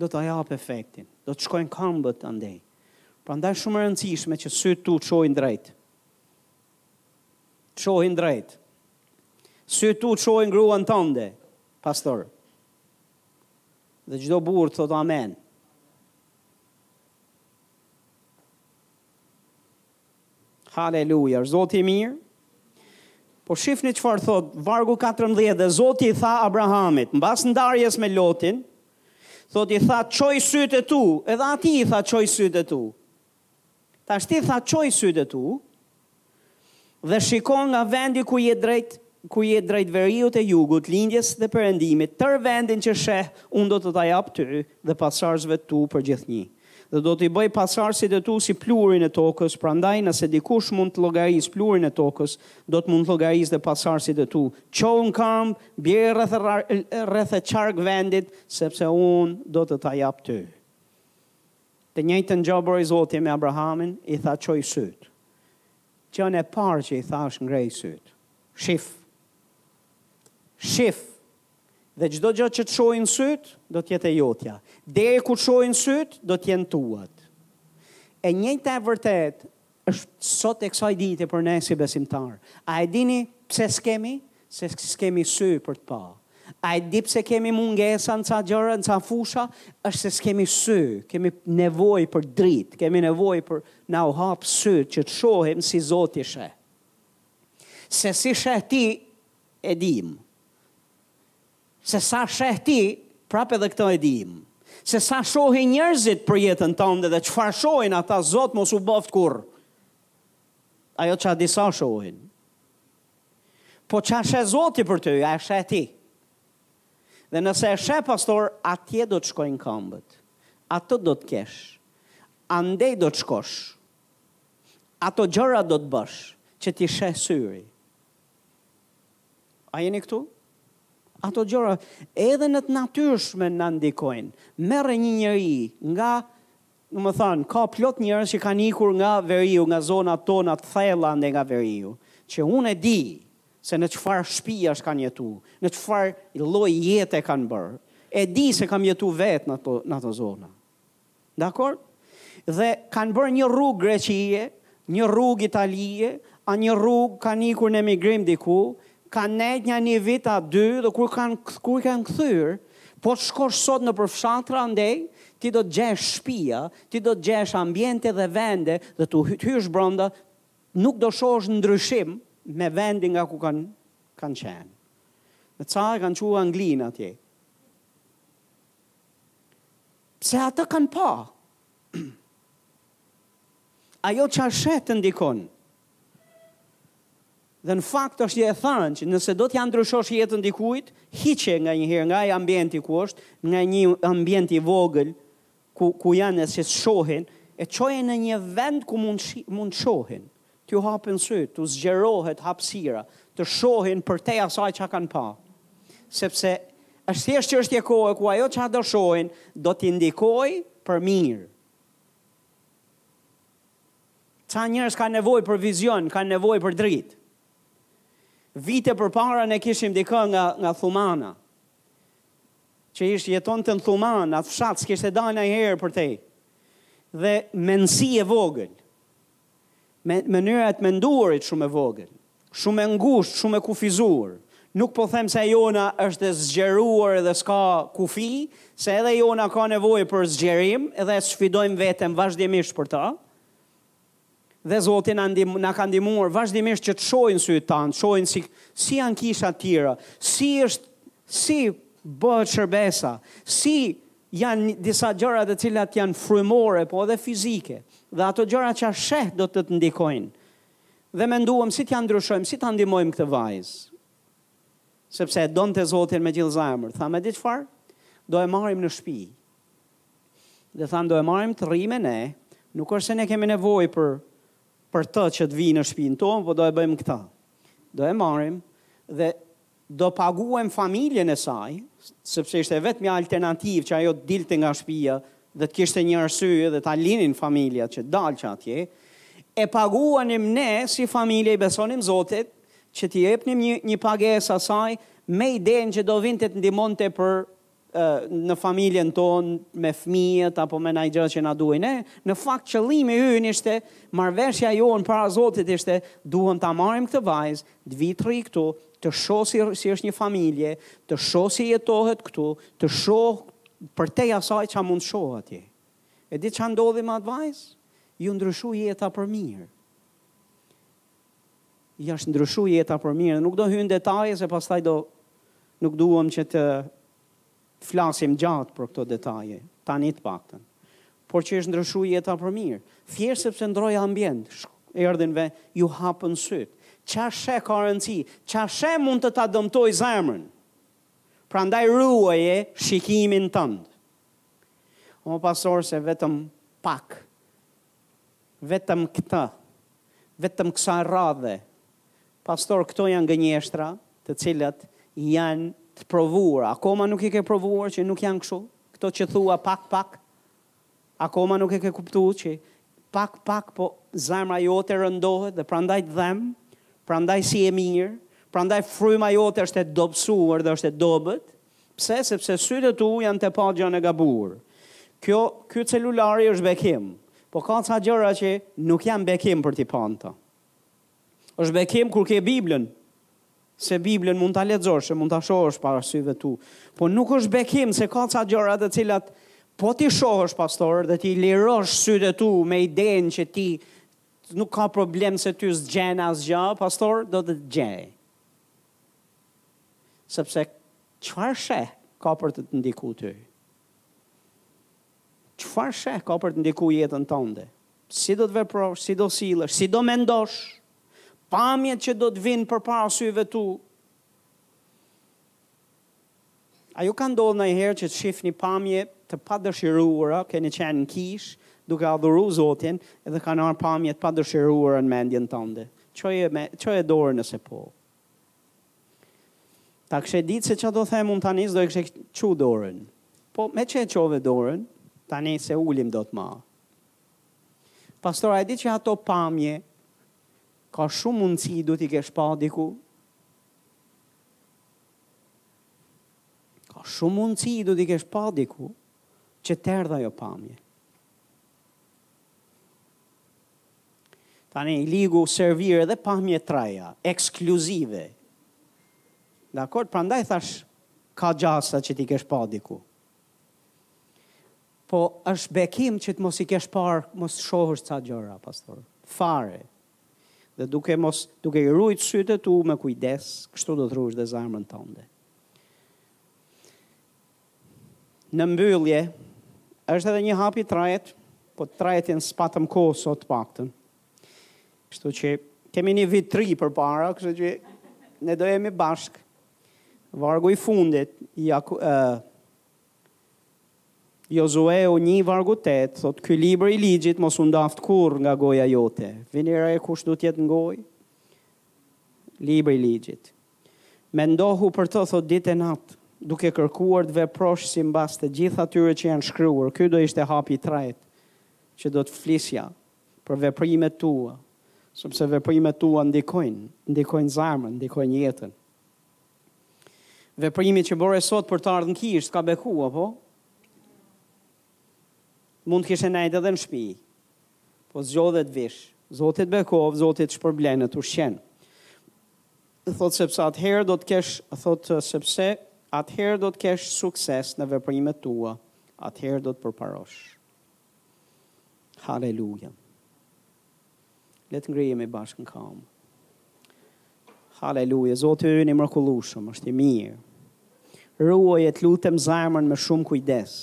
Do ta japë efektin, do të shkojnë këmbët andej. Prandaj shumë e rëndësishme që sytë tu të shohin drejt. Të shohin drejt. Sytë tu të shohin gruan tënde, pastor. Dhe çdo burrë të thotë amen. Haleluja, Zoti i mirë. Po shifni çfarë thot vargu 14 dhe Zoti i tha Abrahamit, mbas ndarjes me Lotin, thot i tha çoj sytë tu, edhe atij i tha çoj sytë tu. Tashti tha çoj sytë e tu dhe shiko nga vendi ku je drejt ku je drejt veriut e jugut, lindjes dhe perëndimit, tërë vendin që sheh, unë do të ta jap ty dhe pasardhësve të tu për gjithnjë. Dhe do t'i bëj pasardhësit e tu si pluhurin e tokës, prandaj nëse dikush mund të llogarisë pluhurin e tokës, do të mund të llogarisë dhe pasardhësit e tu. Çohu në këmbë, bjeri rreth rreth e qark vendit, sepse unë do të ta jap ty. Të njëjtën gjë bëri Zoti me Abrahamin, i tha çoj sytë. Gjënë e parë që i tha është ngrej sytë. Shif. Shif. Dhe çdo gjë që të shohin sytë, do të jetë e jotja. Deri ku të shohin sytë, do të jenë tuat. E njëjta e vërtetë Është sot e kësaj dite për ne si besimtarë. A e dini pse s'kemi? Se s'kemi sy për të pa. A e di pse kemi mungesa në ca gjëra, në ca fusha? Është se s'kemi sy, kemi nevojë për dritë, kemi nevojë për na u hap sy që të shohim si Zoti sheh. Se si sheh ti, e dimë. Se sa sheh ti, prapë edhe këto e dimë. Se sa shohin njerëzit për jetën tënde dhe çfarë shohin ata, Zot mos u bëftë kurrë ajo ça disa shohin. Po ça sheh Zoti për ty, a e sheh ti? Dhe nëse e sheh pastor, atje do të shkojnë këmbët. Ato do të kesh. Andej do të shkosh. Ato gjëra do të bësh që t'i sheh syri. A jeni këtu? Ato gjëra edhe në të natyrshmen na ndikojnë. Merre një njeri nga Do më thënë, ka plot njerëz që kanë ikur nga veriu, nga zonat tona të thella andej nga veriu, që unë e di se në çfarë shpiash kanë jetu, në çfarë lloj jete kanë bërë. E di se kam jetu vetë në ato, në ato zona. Dakord? Dhe kanë bërë një rrugë Greqie, një rrugë Italie, a një rrugë kanë ikur në emigrim diku, kanë nejtë nja një vit a dy dhe kur kanë kur janë kthyrë, po të shkosh sot nëpër fshatra andej, ti do të gjesh shpija, ti do të gjesh ambjente dhe vende dhe tu të hysh brenda nuk do shohësh ndryshim me vendin nga ku kanë kanë qenë. Disa e kanë çu Anglinë atje. Pse atë kanë pa. Ajo ça sheh të ndikon. Dhe në fakt është një e thënë që nëse do t'ja ndryshosh jetën dikujt, hiqe nga një herë nga ai ambienti ku është, nga një ambient i vogël ku ku janë e s'i shohin, e çoje në një vend ku mund mund shohin. t'ju hapen sytë, t'u zgjerohet hapësira, të shohin përtej asaj çka kanë pa. Sepse është thjesht çështje kohe ku ajo çka do shohin do t'i ndikojë për mirë. Ca njerëz kanë nevojë për vizion, kanë nevojë për dritë. Vite përpara ne kishim dikë nga nga Thumana, që ishte jetonte në Thumanë, atë fshat, s'kishte dalë ndonjëherë përtej. Dhe mendësi e vogël, me mënyrë e të menduarit shumë e vogël, shumë e ngushtë, shumë e kufizuar. Nuk po them se e jona është e zgjeruar dhe s'ka kufi, se edhe e jona ka nevojë për zgjerim dhe e sfidojmë veten vazhdimisht për të. Dhe Zoti na, ndim, na ka ndihmuar vazhdimisht që të shohin sytë tanë, të shohin si, si janë kisha të tjera, si është, si bëhet shërbesa, si Janë disa gjëra të cilat janë frymore, po edhe fizike. Dhe ato gjëra që sheh do të të ndikojnë. Dhe menduam si t'ja ndryshojmë, si ta ndihmojmë këtë vajzë. Sepse e donte Zotin me gjithë zemër. Thamë e di çfarë? Do e marrim në shtëpi. Dhe thamë do e marrim të rrijë me ne. Nuk është se ne kemi nevojë për për të që të vijë në shtëpinë tonë, po do e bëjmë këtë. Do e marrim dhe Do paguajmë familjen e saj, sepse ishte e vetmja alternativë që ajo të dilte nga shtëpia dhe të kishte një arsye dhe ta linin familja që të dalë nga atje. E paguanim ne si familje, i besonim Zotit, që t'i jepnim një një pagesë asaj, me idenë që do vinte të ndihmonte për në familjen tonë, me fëmijët apo me ndonjë gjë që na duhej ne. Në fakt qëllimi ynë ishte marrëveshja jonë para Zotit ishte duam ta marrim këtë vajzë, të vijë të rri këtu, të shoh si, si është një familje, të shoh si jetohet këtu, të shoh përtej asaj ça mund të shoh atje. E di ça ndodhi me atë vajzë? Iu ndryshu jeta për mirë. I asht ndryshu jeta për mirë. Nuk do hy në detaje se pastaj do nuk duam që të flasim gjatë për këto detaje, tani të paktën. Por që është ndryshu jeta për mirë. Thjesht sepse ndroi ambjent, erdhi te ne iu hapën sytë. Ça sheh ka rëndësi, ça sheh mund të ta dëmtojë zemrën. Prandaj ruaje shikimin tënd. O pastor se vetëm pak Vetëm këtë, vetëm kësaj radhe, pastor këto janë gënjeshtra të cilat janë të provuara, akoma nuk i ke provuar që nuk janë kështu, këto që thua pak pak, akoma nuk e ke kuptuar që pak pak po zemra jote rëndohet dhe prandaj të dhem, prandaj s'je mirë, prandaj fryma jote është e dobësuar dhe është e dobët, Pse? Sepse sytë e tu janë te pa gjënë e gabuur. Kjo, ky celulari është bekim. Po ka ca gjëra që nuk janë bekim për t'i pa në të. Është bekim kur ke Biblën, se Biblën mund ta lexosh, e mund ta shohësh para syve të tu. Po nuk është bekim se ka ca gjëra të cilat po t'i shohësh pastor dhe t'i lirosh sytë e tu me idenë që ti nuk ka problem se ty s'gjen asgjë, pastor do të të gjejë. Sepse çfarë sheh ka për të të ndiku ty. Çfarë sheh ka për të ndiku jetën tënde. Si do të veprosh, si do sillesh, si do mendosh? Pamjet që do të vinë përpara syve të tu. A ju ka ndodhë nanjëherë që të shifni pamje të padëshiruara, keni qenë në kishë, duke adhuru Zotin, edhe kanë ardhë pamje të padëshiruara në mendjen tënde. Çoje, çoje dorën nëse po. Ta kishe ditë se ça do them unë tani s'do e kishe çu dorën. Po meqë e çove dorën, tani s'e ulim dot ma. Pastor, a e di që ato pamje, ka shumë mundësi du t'i kesh pa diku? Ka shumë mundësi du t'i kesh pa diku, që të erdhi ajo pamje. Tani i ligu servir edhe pamje të reja, ekskluzive. Dakord, prandaj thashë ka gjasa që t'i kesh pa diku. Po është bekim që të mos i kesh parë, mos shohësh ca gjëra, pastor. Fare. Dhe duke mos duke i rujt sytë e tu me kujdes, kështu do të rush dhe zemrën tënde. Në mbyllje, është edhe një hap i tretë, po të tretin s'patëm kohë sot të paktën. Kështu që kemi një vit të ri përpara, kështu që ne do jemi bashkë. Vargu i fundit, ja ku ë uh, Jozueu 1 vargu 8 thotë ky libër i ligjit mos u ndaftë kurrë nga goja jote. Vini re kush do të jetë në gojë? Libri i ligjit. Mendohu për të, thotë ditë e natë, duke kërkuar të veprosh simbas të gjithë atyre që janë shkruar. Ky do ishte hapi i tretë që do të flisja për veprimet tua, sepse veprimet tua ndikojnë, ndikojnë zemrën, ndikojnë jetën. Veprimi që bëre sot për të ardhur në kishë, të ka beku, apo? Mund të kishe nejtë edhe në shpi, po zgjodhe të vish. Zoti të bekoi, Zoti të shpërblen e të ushqen. Thotë sepse atëherë do të kesh thotë sepse atëherë do të kesh sukses në veprimet tua, atëherë do të përparosh. Haleluja. Le të ngrihemi bashkë në këmbë. Haleluja, Zoti ynë i mrekullueshëm, është i mirë. Ruaje të lutem zemrën me shumë kujdes.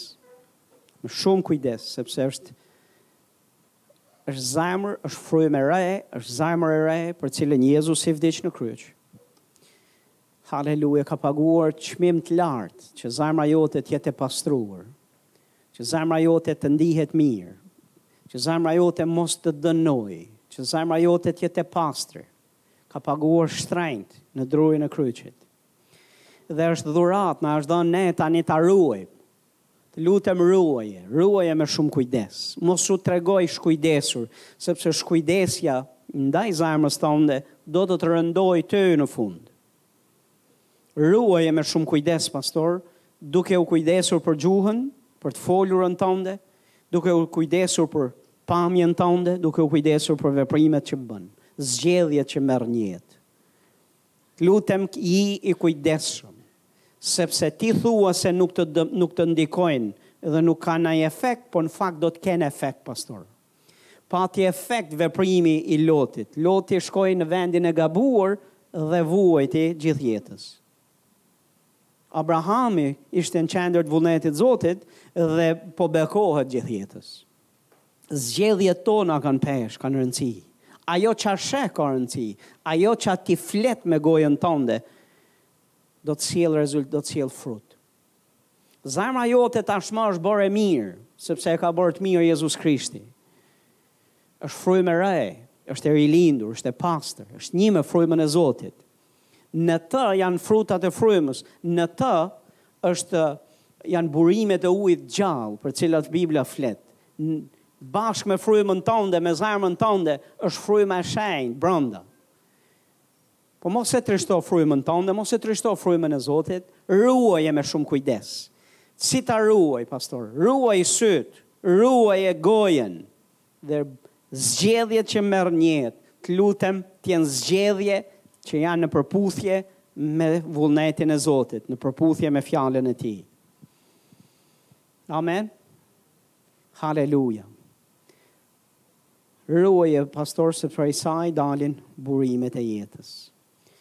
Me shumë kujdes, sepse është është zemër, është frymë e re, është zemër e re për cilën Jezusi vdiq në kryq. Haleluja ka paguar çmim të lartë që zemra jote të jetë e pastruar, që zemra jote të ndihet mirë, që zemra jote mos të të dënojë, që zemra jote të jetë e pastër. Ka paguar shtrenjt në drurin e kryqit. Dhe është dhuratë, na është dhënë ne tani ta ruajmë. Të lutem ruaje, ruaje me shumë kujdes. Mos u trego i shkujdesur, sepse shkujdesja ndaj zemrës tënde do të të rëndojë ty në fund. Ruaje me shumë kujdes, pastor, duke u kujdesur për gjuhën, për të folurën tënde, duke u kujdesur për pamjen tënde, duke u kujdesur për veprimet që bën, zgjedhjet që merr në jetë. Lutem ji i kujdesshëm, sepse ti thua se nuk të nuk të ndikojnë dhe nuk kanë naj efekt, po në fakt do të kenë efekt pastor. Pati efekt veprimi i Lotit. Loti shkoi në vendin e gabuar dhe vuajti gjithë jetës. Abrahami ishte në qendër të vullnetit të Zotit dhe po bekohet gjithë jetës. Zgjedhjet tona kanë peshë, kanë rëndësi. Ajo ça sheh ka rëndësi. Ajo ça ti flet me gojën tënde do të sjellë rezultat, do të sjellë frut. Zemra jote tashmë është bërë e mirë, sepse e ka bërë të mirë Jezus Krishti. Është frymë e re, është e rilindur, është e pastër, është një me frymën e Zotit. Në të janë frutat e frymës, në të është janë burimet e ujit të gjallë, për të cilat Bibla flet. Bashkë me frymën tënde, me zemrën tënde, është fryma e shenjtë brenda. Po mos e trishto frymën tënde, mos e trishto frymën e Zotit, ruaje me shumë kujdes. Si ta ruaj, pastor? Ruaj sytë, ruaje gojën. Dhe zgjedhjet që merr në jetë, të lutem, të jenë zgjedhje që janë në përputhje me vullnetin e Zotit, në përputhje me fjalën e Tij. Amen. Haleluja. Ruaje pastor se prej saj dalin burimet e jetës.